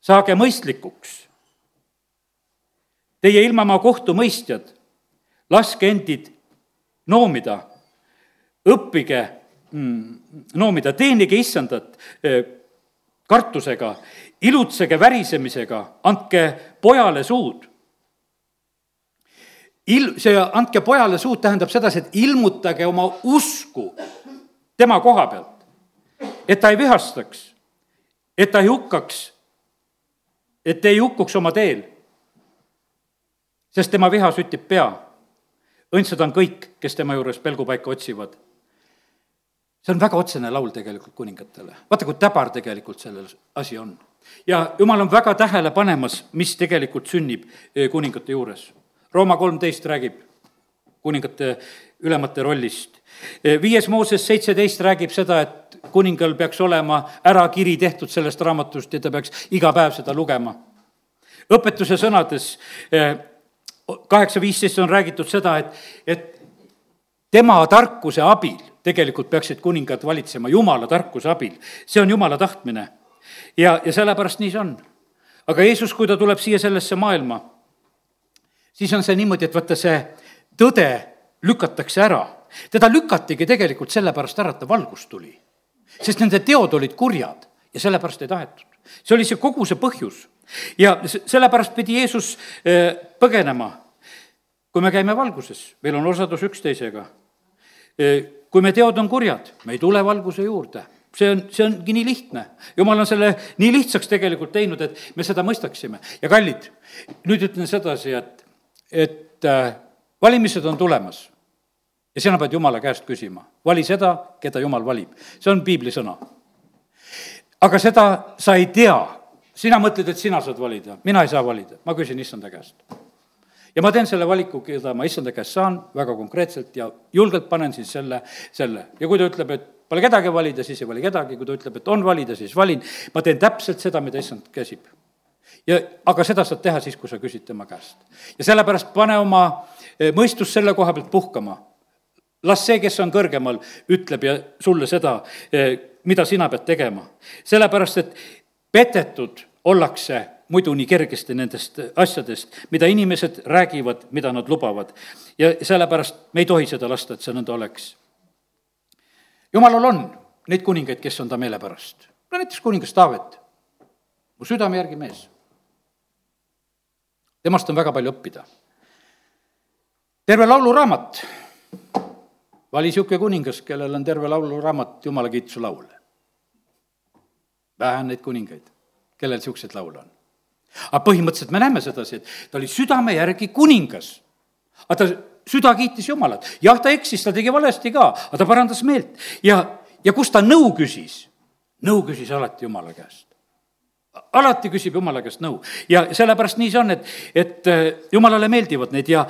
saage mõistlikuks. Teie ilmamaa kohtumõistjad, laske endid noomida, õppige noomida, teenige issandat eh, kartusega, ilutsege värisemisega, andke pojale suud. Il-, see andke pojale suud tähendab sedasi, et ilmutage oma usku tema koha pealt. et ta ei vihastaks, et ta ei hukkaks, et ei hukkuks oma teel. sest tema viha süttib pea õndsad on kõik, kes tema juures pelgupaika otsivad. See on väga otsene laul tegelikult kuningatele. vaata, kui täbar tegelikult sellel asi on. ja jumal on väga tähele panemas, mis tegelikult sünnib eh, kuningate juures. Rooma kolmteist räägib kuningate ülemate rollist. Eh, viies Mooses seitseteist räägib seda, et kuningal peaks olema ärakiri tehtud sellest raamatust ja ta peaks iga päev seda lugema. õpetuse sõnades eh, kaheksa viisteist on räägitud seda, et, et tema tarkuse abil tegelikult peaksid kuningad valitsema, jumala tarkuse abil. see on jumala tahtmine. ja, ja sellepärast nii see on. aga Jeesus, kui ta tuleb siia sellesse maailma, siis on see niimoodi, et vaata, see tõde lükatakse ära. teda lükatigi tegelikult sellepärast ära, et ta valgus tuli. sest nende teod olid kurjad ja sellepärast ei tahetud. see oli see kogu see põhjus ja sellepärast pidi Jeesus eh, põgenema. kui me käime valguses, meil on osadus üksteisega. Kui me teod on kurjad, me ei tule valguse juurde. see on, see ongi nii lihtne. jumal on selle nii lihtsaks tegelikult teinud, et me seda mõistaksime. ja kallid, nüüd ütlen sedasi, et, et äh, valimised on tulemas. ja sina pead Jumala käest küsima, vali seda, keda Jumal valib. see on piibli sõna. aga seda sa ei tea. sina mõtled, et sina saad valida, mina ei saa valida, ma küsin issanda käest ja ma teen selle valiku, keda ma issanda käest saan, väga konkreetselt ja julgelt panen siis selle, selle ja kui ta ütleb, et pole kedagi valida, siis ei vali kedagi, kui ta ütleb, et on valida, siis valin. ma teen täpselt seda, mida issand käsib. ja, aga seda saad teha siis, kui sa küsid tema käest. ja sellepärast pane oma eh, mõistus selle koha pealt puhkama. las see, kes on kõrgemal, ütleb ja sulle seda, eh, mida sina pead tegema. sellepärast, et petetud ollakse muidu nii kergesti nendest asjadest, mida inimesed räägivad, mida nad lubavad. ja sellepärast me ei tohi seda lasta, et see nõnda oleks. jumalal on neid kuningaid, kes on ta meele pärast. no näiteks kuningas Taavet, mu südame järgi mees. temast on väga palju õppida. terve lauluraamat vali niisugune kuningas, kellel on terve lauluraamat Jumala kiituse laul. vähe on neid kuningaid, kellel niisuguseid laule on aga põhimõtteliselt me näeme sedasi, et ta oli südame järgi kuningas. aga ta, süda kiitis Jumalat, jah, ta eksis, ta tegi valesti ka, aga ta parandas meelt. Ja, ja kus ta nõu küsis, nõu küsis alati Jumala käest. Alati küsib Jumala käest nõu. Ja sellepärast nii see on, et, et äh, Jumalale meeldivad need ja,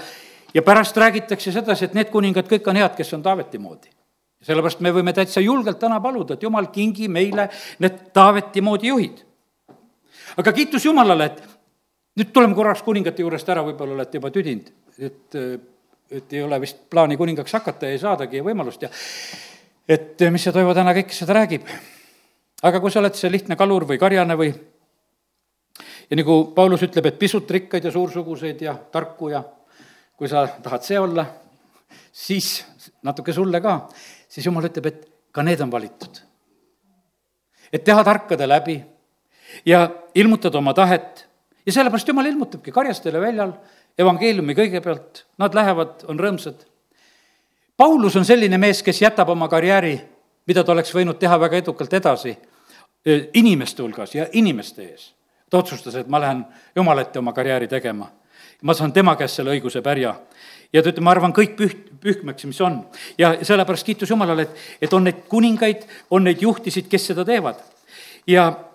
ja pärast räägitakse sedasi, et need kuningad kõik on head, kes on Taaveti moodi. sellepärast me võime täitsa julgelt täna paluda, et Jumal, kingi meile need Taaveti moodi juhid aga kiitus Jumalale, et nüüd tuleme korraks kuningate juurest ära, võib-olla olete juba tüdinud, et, et ei ole vist plaani kuningaks hakata ja ei saadagi võimalust ja et mis see Toivo täna kõike seda räägib. aga kui sa oled see lihtne kalur või karjane või ja nagu Paulus ütleb, et pisut rikkaid ja suursuguseid ja tarku ja kui sa tahad see olla, siis natuke sulle ka, siis jumal ütleb, et ka need on valitud. et teha tarkade läbi ja ilmutad oma tahet ja sellepärast jumal ilmutabki karjastele väljal evangeeliumi kõigepealt, nad lähevad, on rõõmsad. Paulus on selline mees, kes jätab oma karjääri, mida ta oleks võinud teha väga edukalt edasi, inimeste hulgas ja inimeste ees. ta otsustas, et ma lähen Jumala ette oma karjääri tegema. ma saan tema käest selle õiguse pärja. ja ta ütleb, ma arvan, kõik püht, pühkmeks, mis on. ja sellepärast kiitus Jumalale, et, et on neid kuningaid, on neid juhtisid, kes seda teevad. ja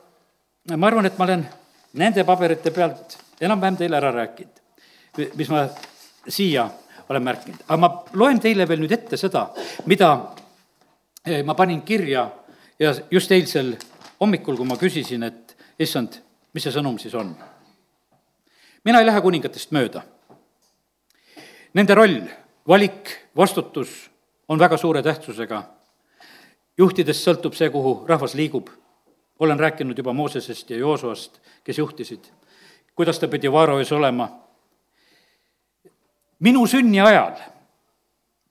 ma arvan, et ma olen nende paberite pealt enam-vähem teile ära rääkinud, mis ma siia olen märkinud, aga ma loen teile veel nüüd ette seda, mida eh, ma panin kirja ja just eilsel hommikul, kui ma küsisin, et issand, mis see sõnum siis on. mina ei lähe kuningatest mööda. Nende roll, valik, vastutus on väga suure tähtsusega. juhtidest sõltub see, kuhu rahvas liigub olen rääkinud juba Moosesest ja Joosuast, kes juhtisid, kuidas ta pidi Vaaro ees olema. minu sünni ajal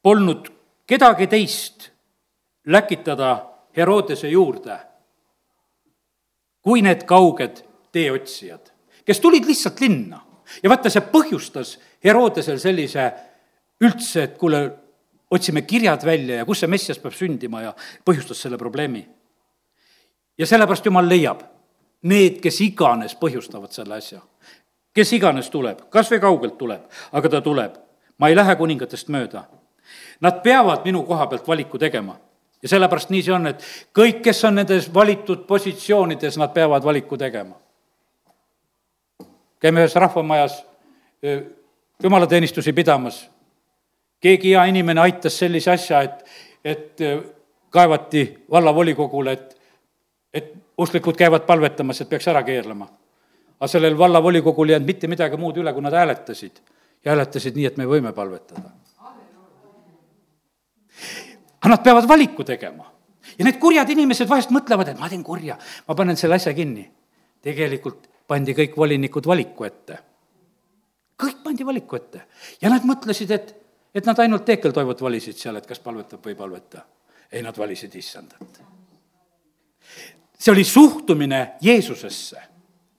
polnud kedagi teist läkitada Herodese juurde kui need kauged teeotsijad, kes tulid lihtsalt linna. ja vaata, see põhjustas Herodesel sellise üldse, et kuule, otsime kirjad välja ja kus see Messias peab sündima ja põhjustas selle probleemi ja sellepärast Jumal leiab need, kes iganes põhjustavad selle asja. kes iganes tuleb, kas või kaugelt tuleb, aga ta tuleb. ma ei lähe kuningatest mööda. Nad peavad minu koha pealt valiku tegema. ja sellepärast nii see on, et kõik, kes on nendes valitud positsioonides, nad peavad valiku tegema. käime ühes rahvamajas jumalateenistusi pidamas. keegi hea inimene aitas sellise asja, et, et kaevati vallavolikogule, et et usklikud käivad palvetamas, et peaks ära keerlema. aga sellel vallavolikogul ei jäänud mitte midagi muud üle, kui nad hääletasid. ja hääletasid nii, et me võime palvetada. aga nad peavad valiku tegema. ja need kurjad inimesed vahest mõtlevad, et ma teen kurja, ma panen selle asja kinni. tegelikult pandi kõik volinikud valiku ette. kõik pandi valiku ette ja nad mõtlesid, et, et nad ainult Teekel Toivot valisid seal, et kas palvetab või ei palveta. ei, nad valisid issandat see oli suhtumine Jeesusesse,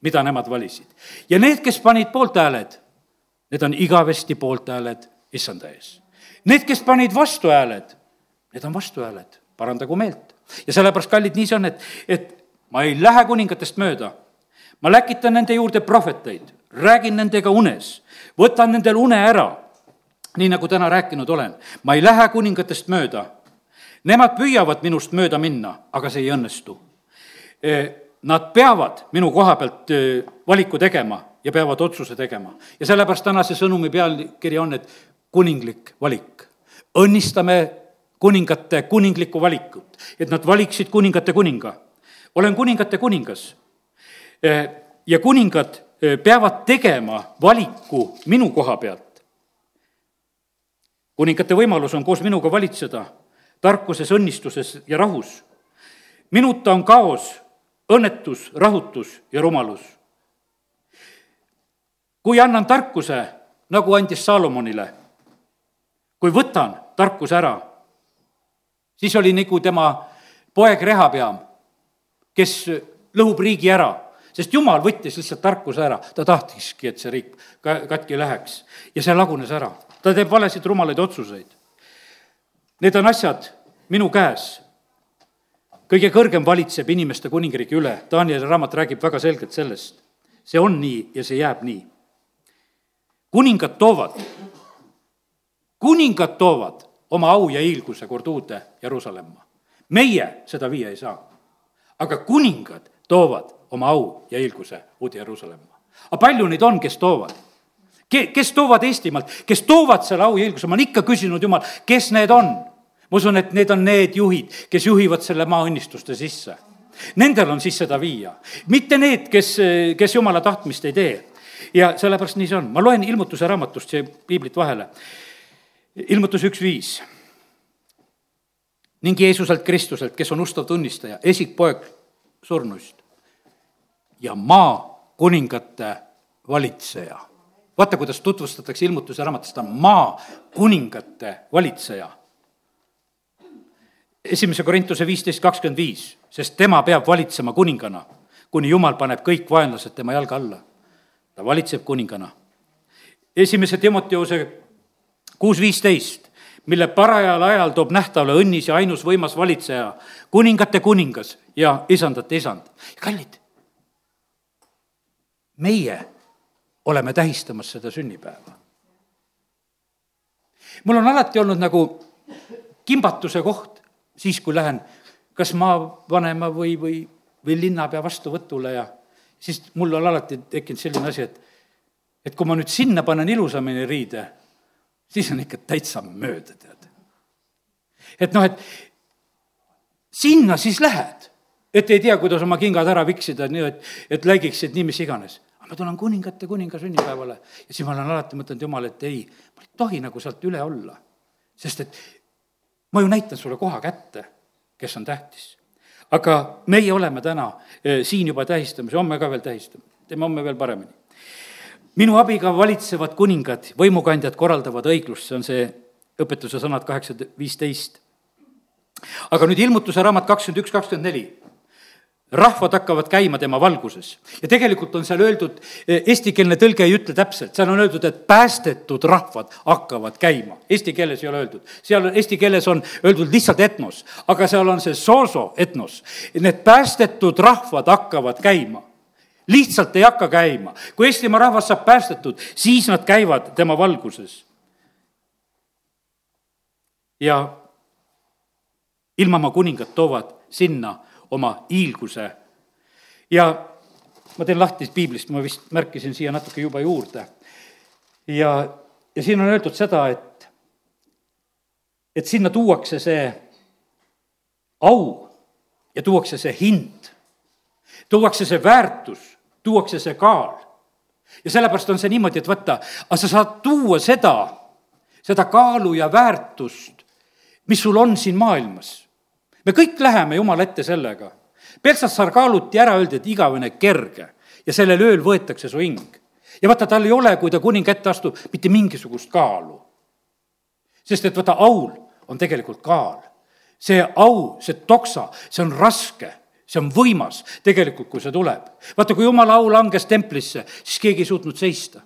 mida nemad valisid. ja need, kes panid poolthääled, need on igavesti poolthääled issanda ees. Need, kes panid vastuhääled, need on vastuhääled, parandagu meelt. ja sellepärast, kallid, nii see on, et, et ma ei lähe kuningatest mööda. ma läkitan nende juurde prohveteid, räägin nendega unes, võtan nendel une ära, nii nagu täna rääkinud olen. ma ei lähe kuningatest mööda. Nemad püüavad minust mööda minna, aga see ei õnnestu. Nad peavad minu koha pealt valiku tegema ja peavad otsuse tegema. ja sellepärast tänase sõnumi pealkiri on, et kuninglik valik. õnnistame kuningate kuninglikku valikut, et nad valiksid kuningate kuninga. olen kuningate kuningas. Ja kuningad peavad tegema valiku minu koha pealt. kuningate võimalus on koos minuga valitseda tarkuses, õnnistuses ja rahus. minuta on kaos, õnnetus, rahutus ja rumalus. kui annan tarkuse, nagu andis Saalomonile, kui võtan tarkuse ära siis oli nagu tema poeg Rehapeam, kes lõhub riigi ära, sest jumal võttis lihtsalt tarkuse ära, ta tahtiski, et see riik ka katki läheks ja see lagunes ära. ta teeb valesid rumalaid otsuseid. Need on asjad minu käes. Kõige kõrgem valitseb inimeste kuningriigi üle, Danieli raamat räägib väga selgelt sellest. see on nii ja see jääb nii. kuningad toovad, kuningad toovad oma au ja hiilguse kord uude Jeruusalemma. meie seda viia ei saa. aga kuningad toovad oma au ja hiilguse uude Jeruusalemma. aga palju neid on, kes toovad? Ke-, kes toovad Eestimaalt, kes toovad selle au ja hiilguse, ma olen ikka küsinud, jumal, kes need on? Ma usun, et need on need juhid, kes juhivad selle maa õnnistuste sisse. Nendel on siis seda viia, mitte need, kes, kes jumala tahtmist ei tee. ja sellepärast nii see on, ma loen ilmutuse raamatust siia piiblit vahele ilmutus üks viis. ning Jeesuselt Kristuselt, kes on ustav tunnistaja, esikpoeg surnuist ja maa kuningate valitseja. vaata, kuidas tutvustatakse ilmutuse raamatus, ta on maa kuningate valitseja. Esimese Korintuse viisteist kakskümmend viis, sest tema peab valitsema kuningana, kuni jumal paneb kõik vaenlased tema jalge alla. ta valitseb kuningana. esimese Timoteuse kuus viisteist, mille parajal ajal toob nähtavale õnnis ja ainus võimas valitseja, kuningate kuningas ja isandate isand. kallid, meie oleme tähistamas seda sünnipäeva. mul on alati olnud nagu kimbatuse koht siis, kui lähen kas maavanema või, või, või linnapea vastuvõtule ja siis mul on alati tekkinud selline asi, et, et kui ma nüüd sinna panen ilusamini riide siis on ikka täitsa mööda, tead. et noh, et sinna siis lähed, et ei tea, kuidas oma kingad ära viksida, nii et, et läigiksid nii mis iganes. ma tulen kuningate kuninga sünnipäevale ja siis ma olen alati mõtelnud, jumal, et ei, ma ei tohi nagu sealt üle olla. sest et ma ju näitan sulle koha kätte, kes on tähtis. aga meie oleme täna eh, siin juba tähistamas ja homme ka veel tähistame, teeme homme veel paremini minu abiga valitsevad kuningad, võimukandjad korraldavad õiglust, see on see õpetuse sõnad kaheksa, viisteist. aga nüüd ilmutuse raamat kakskümmend üks, kakskümmend neli rahvad hakkavad käima tema valguses. ja tegelikult on seal öeldud, eestikeelne tõlge ei ütle täpselt, seal on öeldud, et päästetud rahvad hakkavad käima. Eesti keeles ei ole öeldud, seal eesti keeles on öeldud lihtsalt etnos, aga seal on see sooso etnos. Need päästetud rahvad hakkavad käima lihtsalt ei hakka käima. kui Eestimaa rahvas saab päästetud, siis nad käivad tema valguses. ja ilmamaa kuningad toovad sinna oma hiilguse. ja ma teen lahti piiblist, ma vist märkisin siia natuke juba juurde. ja, ja siin on öeldud seda, et, et sinna tuuakse see au ja tuuakse see hind, tuuakse see väärtus tuuakse see kaal. ja sellepärast on see niimoodi, et vaata, aga sa saad tuua seda, seda kaalu ja väärtust, mis sul on siin maailmas. Me kõik läheme Jumala ette sellega. Peltsassar kaaluti ära, öeldi, et igavene kerge ja sellel ööl võetakse su hing. ja vaata, tal ei ole, kui ta kuninga ette astub, mitte mingisugust kaalu. sest et vaata, aul on tegelikult kaal. see au, see toksa, see on raske see on võimas tegelikult, kui see tuleb. vaata, kui jumala au langes templisse, siis keegi ei suutnud seista.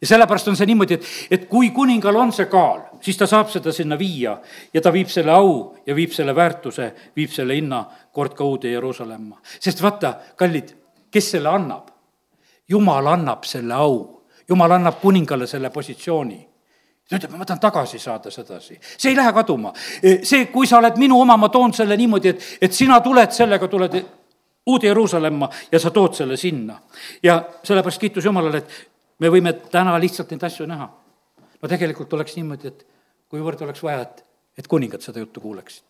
Ja sellepärast on see niimoodi, et, et kui kuningal on see kaal, siis ta saab seda sinna viia ja ta viib selle au ja viib selle väärtuse, viib selle hinna kord ka uude Jeruusalemma. sest vaata, kallid, kes selle annab? jumal annab selle au, jumal annab kuningale selle positsiooni ta ütleb, ma tahan tagasi saada sedasi, see ei lähe kaduma. see, kui sa oled minu oma, ma toon selle niimoodi, et, et sina tuled sellega, tuled uude Jeruusalemma ja sa tood selle sinna. ja sellepärast kiitus Jumalale, et me võime täna lihtsalt neid asju näha. no tegelikult oleks niimoodi, et kuivõrd oleks vaja, et, et kuningad seda juttu kuuleksid.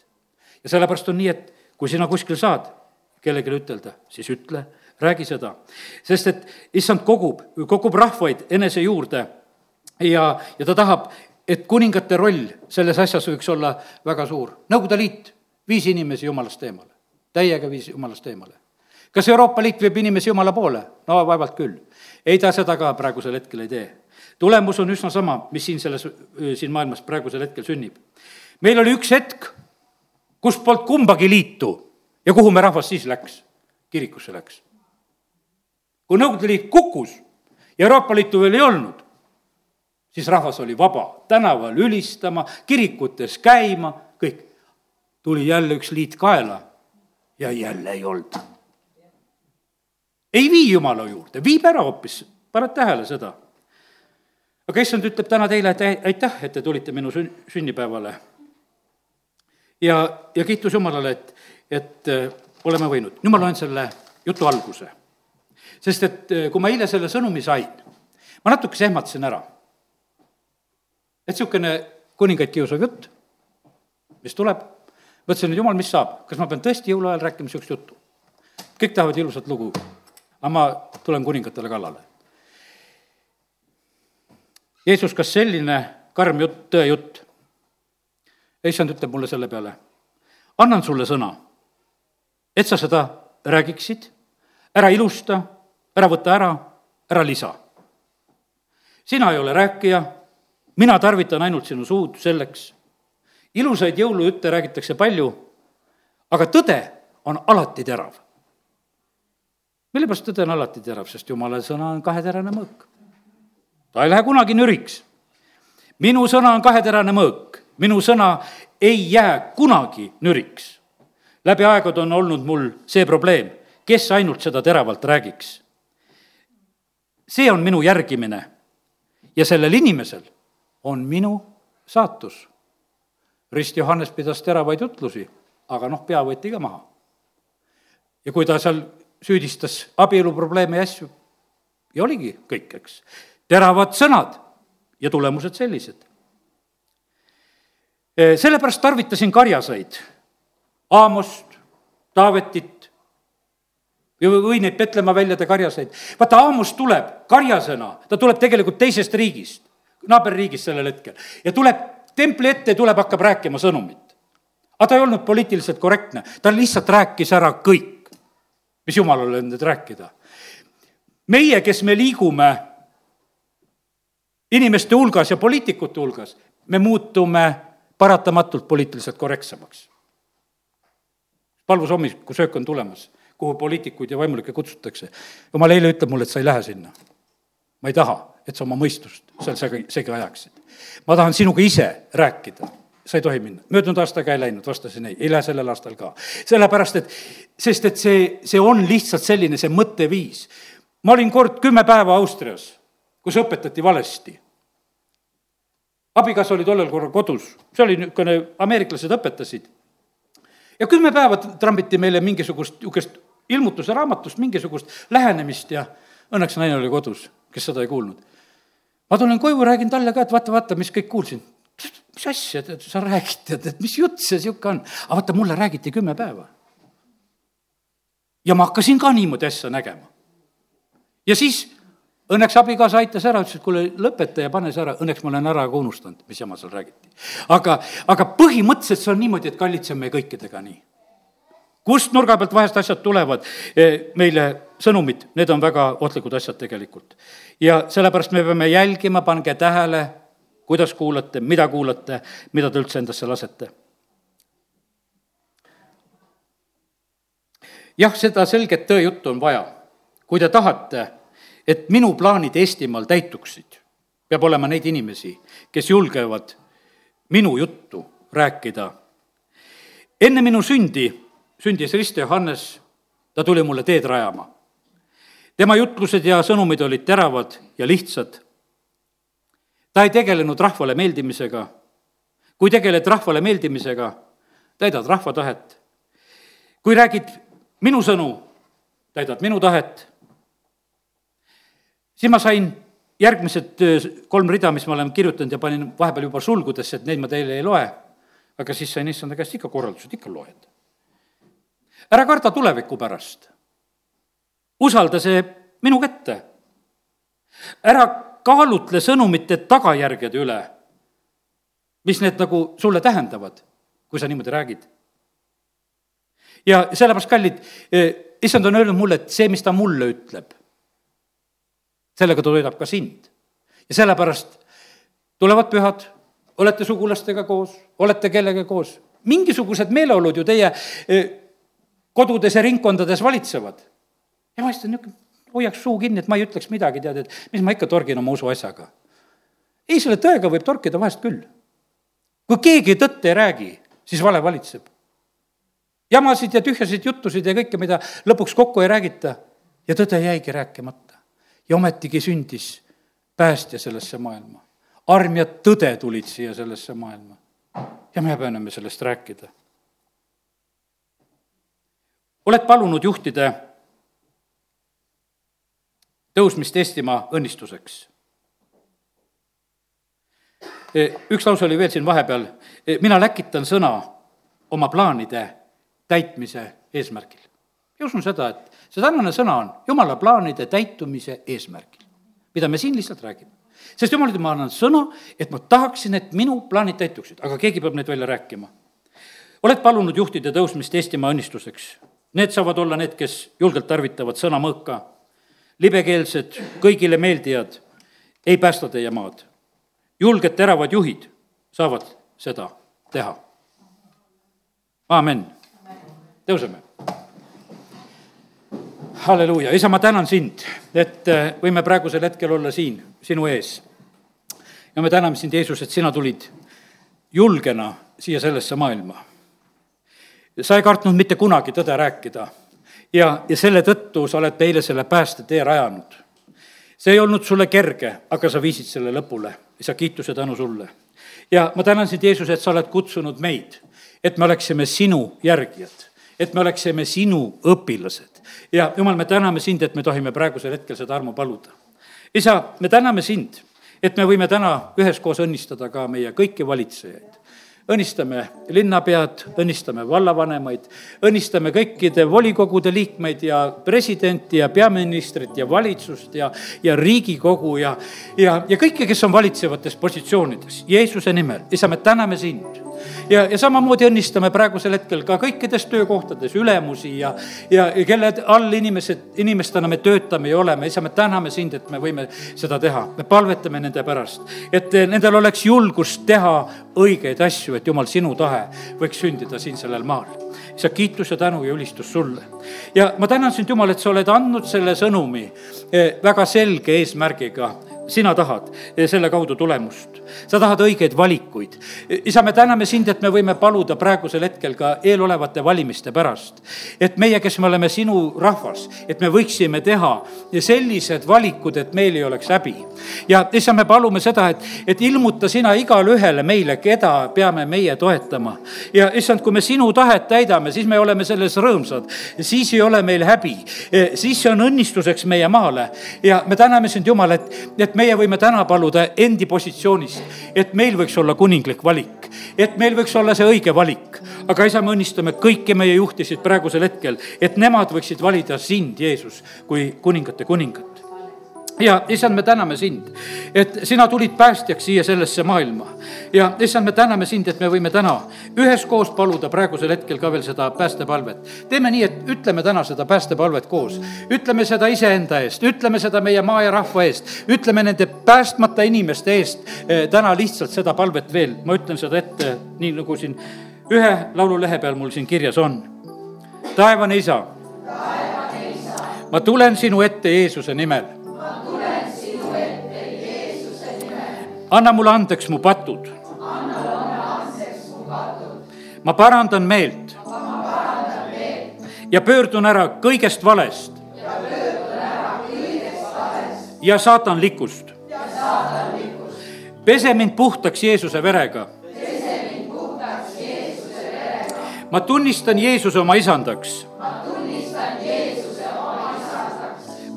ja sellepärast on nii, et kui sina kuskil saad kellelegi ütelda, siis ütle, räägi seda. sest et issand kogub, kogub rahvaid enese juurde ja, ja ta tahab, et kuningate roll selles asjas võiks olla väga suur. Nõukogude Liit viis inimesi jumalast eemale, täiega viis jumalast eemale. kas Euroopa Liit viib inimesi jumala poole? no vaevalt küll. Ei, ta seda ka praegusel hetkel ei tee. tulemus on üsna sama, mis siin selles, siin maailmas praegusel hetkel sünnib. meil oli üks hetk, kus polnud kumbagi liitu ja kuhu me rahvas siis läks? kirikusse läks. kui Nõukogude Liit kukkus ja Euroopa Liitu veel ei olnud, siis rahvas oli vaba tänaval ülistama, kirikutes käima, kõik. tuli jälle üks liit kaela ja jälle ei olnud. Ei vii Jumala juurde, viib ära hoopis, paned tähele seda. aga issand ütleb täna teile, et aitäh, et te tulite minu sünn-, sünnipäevale. ja, ja kiitus Jumalale, et, et äh, oleme võinud. nüüd ma loen selle jutu alguse. sest et äh, kui ma eile selle sõnumi sain, ma natukese ehmatasin ära et niisugune kuningaid kiusav jutt, mis tuleb, mõtlesin, et jumal, mis saab, kas ma pean tõesti jõuluajal rääkima niisugust juttu? kõik tahavad ilusat lugu, aga ma tulen kuningatele kallale. Jeesus, kas selline karm jutt, tõejutt? issand ütleb mulle selle peale, annan sulle sõna, et sa seda räägiksid, ära ilusta, ära võta ära, ära lisa. sina ei ole rääkija mina tarvitan ainult sinu suud selleks. ilusaid jõulujutte räägitakse palju, aga tõde on alati terav. Millepärast tõde on alati terav, sest jumala sõna on kaheterane mõõk. ta ei lähe kunagi nüriks. minu sõna on kaheterane mõõk, minu sõna ei jää kunagi nüriks. läbi aegade on olnud mul see probleem, kes ainult seda teravalt räägiks. see on minu järgimine ja sellel inimesel on minu saatus. rist Johannes pidas teravaid jutlusi, aga noh, pea võeti ka maha. ja kui ta seal süüdistas abieluprobleeme ja asju, ja oligi kõik, eks, teravad sõnad ja tulemused sellised. E, sellepärast tarvitasin karjaseid, Aamost, Taavetit, või neid Petlemma väljade karjaseid. vaata, Aamos tuleb karjasena, ta tuleb tegelikult teisest riigist naaberriigis sellel hetkel. Ja tuleb templi ette, tuleb, hakkab rääkima sõnumit. aga ta ei olnud poliitiliselt korrektne, ta lihtsalt rääkis ära kõik, mis jumalal on nüüd rääkida. meie, kes me liigume inimeste hulgas ja poliitikute hulgas, me muutume paratamatult poliitiliselt korrektsemaks. palvus hommikusöök on tulemas, kuhu poliitikuid ja vaimulikke kutsutakse. jumal eile ütleb mulle, et sa ei lähe sinna. ma ei taha et sa oma mõistust seal segi, segi ajaksid. ma tahan sinuga ise rääkida, sa ei tohi minna. möödunud aastaga ei läinud, vastasin ei, ei lähe sellel aastal ka. sellepärast, et, sest et see, see on lihtsalt selline see mõtteviis. ma olin kord kümme päeva Austrias, kus õpetati valesti abikaasa oli tollel korral kodus, see oli niisugune, ameeriklased õpetasid. ja kümme päeva trambiti meile mingisugust niisugust ilmutuse raamatust mingisugust lähenemist ja õnneks naine oli kodus, kes seda ei kuulnud ma tulen koju, räägin talle ka, et vaata, vaata, mis kõik kuulsin. Mis asja tead, sa räägid, tead, et mis jutt see niisugune on? aga vaata, mulle räägiti kümme päeva. ja ma hakkasin ka niimoodi asja nägema. ja siis õnneks abikaasa aitas ära, ütles, et kuule, lõpeta ja pane see ära, õnneks ma olen ära ka unustanud, mis jama seal räägiti. aga, aga põhimõtteliselt see on niimoodi, et kallitseme kõikidega nii kust nurga pealt vahest asjad tulevad eh, meile sõnumid, need on väga ohtlikud asjad tegelikult. ja sellepärast me peame jälgima, pange tähele, kuidas kuulate, mida kuulate, mida te üldse endasse lasete. jah, seda selget tõejuttu on vaja. kui te tahate, et minu plaanid Eestimaal täituksid, peab olema neid inimesi, kes julgevad minu juttu rääkida. enne minu sündi sündis Risto Johannes, ta tuli mulle teed rajama. tema jutlused ja sõnumid olid teravad ja lihtsad. Ta ei tegelenud rahvale meeldimisega. kui tegeled rahvale meeldimisega, täidad rahva tahet. kui räägid minu sõnu, täidad minu tahet. siis ma sain järgmised kolm rida, mis ma olen kirjutanud ja panin vahepeal juba sulgudesse, et neid ma teile ei loe. aga siis sain issanda käest ikka korraldused, ikka loed ära karda tuleviku pärast. usalda see minu kätte. ära kaalutle sõnumite tagajärgede üle, mis need nagu sulle tähendavad, kui sa niimoodi räägid. ja sellepärast, kallid, eh, issand on öelnud mulle, et see, mis ta mulle ütleb, sellega ta toidab ka sind. ja sellepärast tulevad pühad, olete sugulastega koos, olete kellega koos, mingisugused meeleolud ju teie eh, kodudes ja ringkondades valitsevad. ja vahest on niisugune, hoiaks suu kinni, et ma ei ütleks midagi, tead, et mis ma ikka torgin oma usuasjaga. ei, selle tõega võib torkida vahest küll. kui keegi tõtt ei räägi, siis vale valitseb. jamasid ja tühjasid juttusid ja kõike, mida lõpuks kokku ei räägita ja tõde jäigi rääkimata. ja ometigi sündis päästja sellesse maailma. arm ja tõde tulid siia sellesse maailma. ja me häbeneme sellest rääkida oled palunud juhtide tõusmist Eestimaa õnnistuseks. E, üks lause oli veel siin vahepeal, e, mina läkitan sõna oma plaanide täitmise eesmärgil. ja usun seda, et see tänane sõna on jumala plaanide täitumise eesmärgil, mida me siin lihtsalt räägime. sest jumal ütleb, ma annan sõna, et ma tahaksin, et minu plaanid täituksid, aga keegi peab neid välja rääkima. oled palunud juhtide tõusmist Eestimaa õnnistuseks Need saavad olla need, kes julgelt tarvitavad sõna mõõka, libekeelsed, kõigile meeldijad, ei päästa teie maad. julged teravad juhid saavad seda teha. amin. tõuseme. halleluuja, isa, ma tänan sind, et äh, võime praegusel hetkel olla siin sinu ees. ja me täname sind, Jeesus, et sina tulid julgena siia sellesse maailma sa ei kartnud mitte kunagi tõde rääkida ja, ja selle tõttu sa oled meile selle päästetee rajanud. see ei olnud sulle kerge, aga sa viisid selle lõpule, isa, kiituse tänu sulle. ja ma tänan sind, Jeesus, et sa oled kutsunud meid, et me oleksime sinu järgijad, et me oleksime sinu õpilased. ja jumal, me täname sind, et me tohime praegusel hetkel seda armu paluda. isa, me täname sind, et me võime täna üheskoos õnnistada ka meie kõiki valitsejaid õnnistame linnapead, õnnistame vallavanemaid, õnnistame kõikide volikogude liikmeid ja presidenti ja peaministrit ja valitsust ja, ja Riigikogu ja, ja, ja kõiki, kes on valitsevates positsioonides. Jeesuse nimel, isa, me täname sind ja, ja samamoodi õnnistame praegusel hetkel ka kõikides töökohtades ülemusi ja, ja, kelle all inimesed, inimestena me töötame ja oleme. isa, me täname sind, et me võime seda teha. me palvetame nende pärast, et nendel oleks julgust teha õigeid asju, et jumal, sinu tahe võiks sündida siin sellel maal. isa, kiitus ja tänu ja ülistus sulle. ja ma tänan sind, Jumal, et sa oled andnud selle sõnumi eh, väga selge eesmärgiga sina tahad selle kaudu tulemust. Sa tahad õigeid valikuid. isa, me täname sind, et me võime paluda praegusel hetkel ka eelolevate valimiste pärast. et meie, kes me oleme sinu rahvas, et me võiksime teha sellised valikud, et meil ei oleks häbi. ja isa, me palume seda, et, et ilmuta sina igale ühele meile, keda peame meie toetama. ja issand, kui me sinu tahet täidame, siis me oleme selles rõõmsad. siis ei ole meil häbi. siis see on õnnistuseks meie maale ja me täname sind, Jumal, et, et meie võime täna paluda endi positsioonist, et meil võiks olla kuninglik valik, et meil võiks olla see õige valik. aga isa, me õnnistame kõiki meie juhtisid praegusel hetkel, et nemad võiksid valida sind, Jeesus, kui kuningate kuningat ja issand, me täname sind, et sina tulid päästjaks siia sellesse maailma. ja issand, me täname sind, et me võime täna üheskoos paluda praegusel hetkel ka veel seda päästepalvet. teeme nii, et ütleme täna seda päästepalvet koos, ütleme seda iseenda eest, ütleme seda meie maa ja rahva eest, ütleme nende päästmata inimeste eest eh, täna lihtsalt seda palvet veel, ma ütlen seda ette, nii nagu siin ühe laululehe peal mul siin kirjas on. taevane isa, ma tulen sinu ette Jeesuse nimel anna mulle andeks mu patud. ma parandan meelt. ja pöördun ära kõigest valest. ja saatanlikust. pese mind puhtaks Jeesuse verega. ma tunnistan Jeesuse oma isandaks.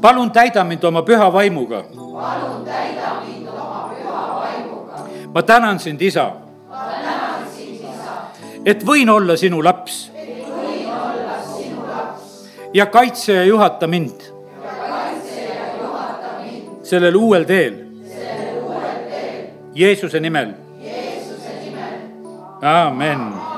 palun täida mind oma püha vaimuga. palun täida mind. Ma tänan sind, isa. et võin olla sinu laps. ja kaitse ja juhata mind. sellel uuel teel. Jeesuse nimel. Jeesuse nimel. amen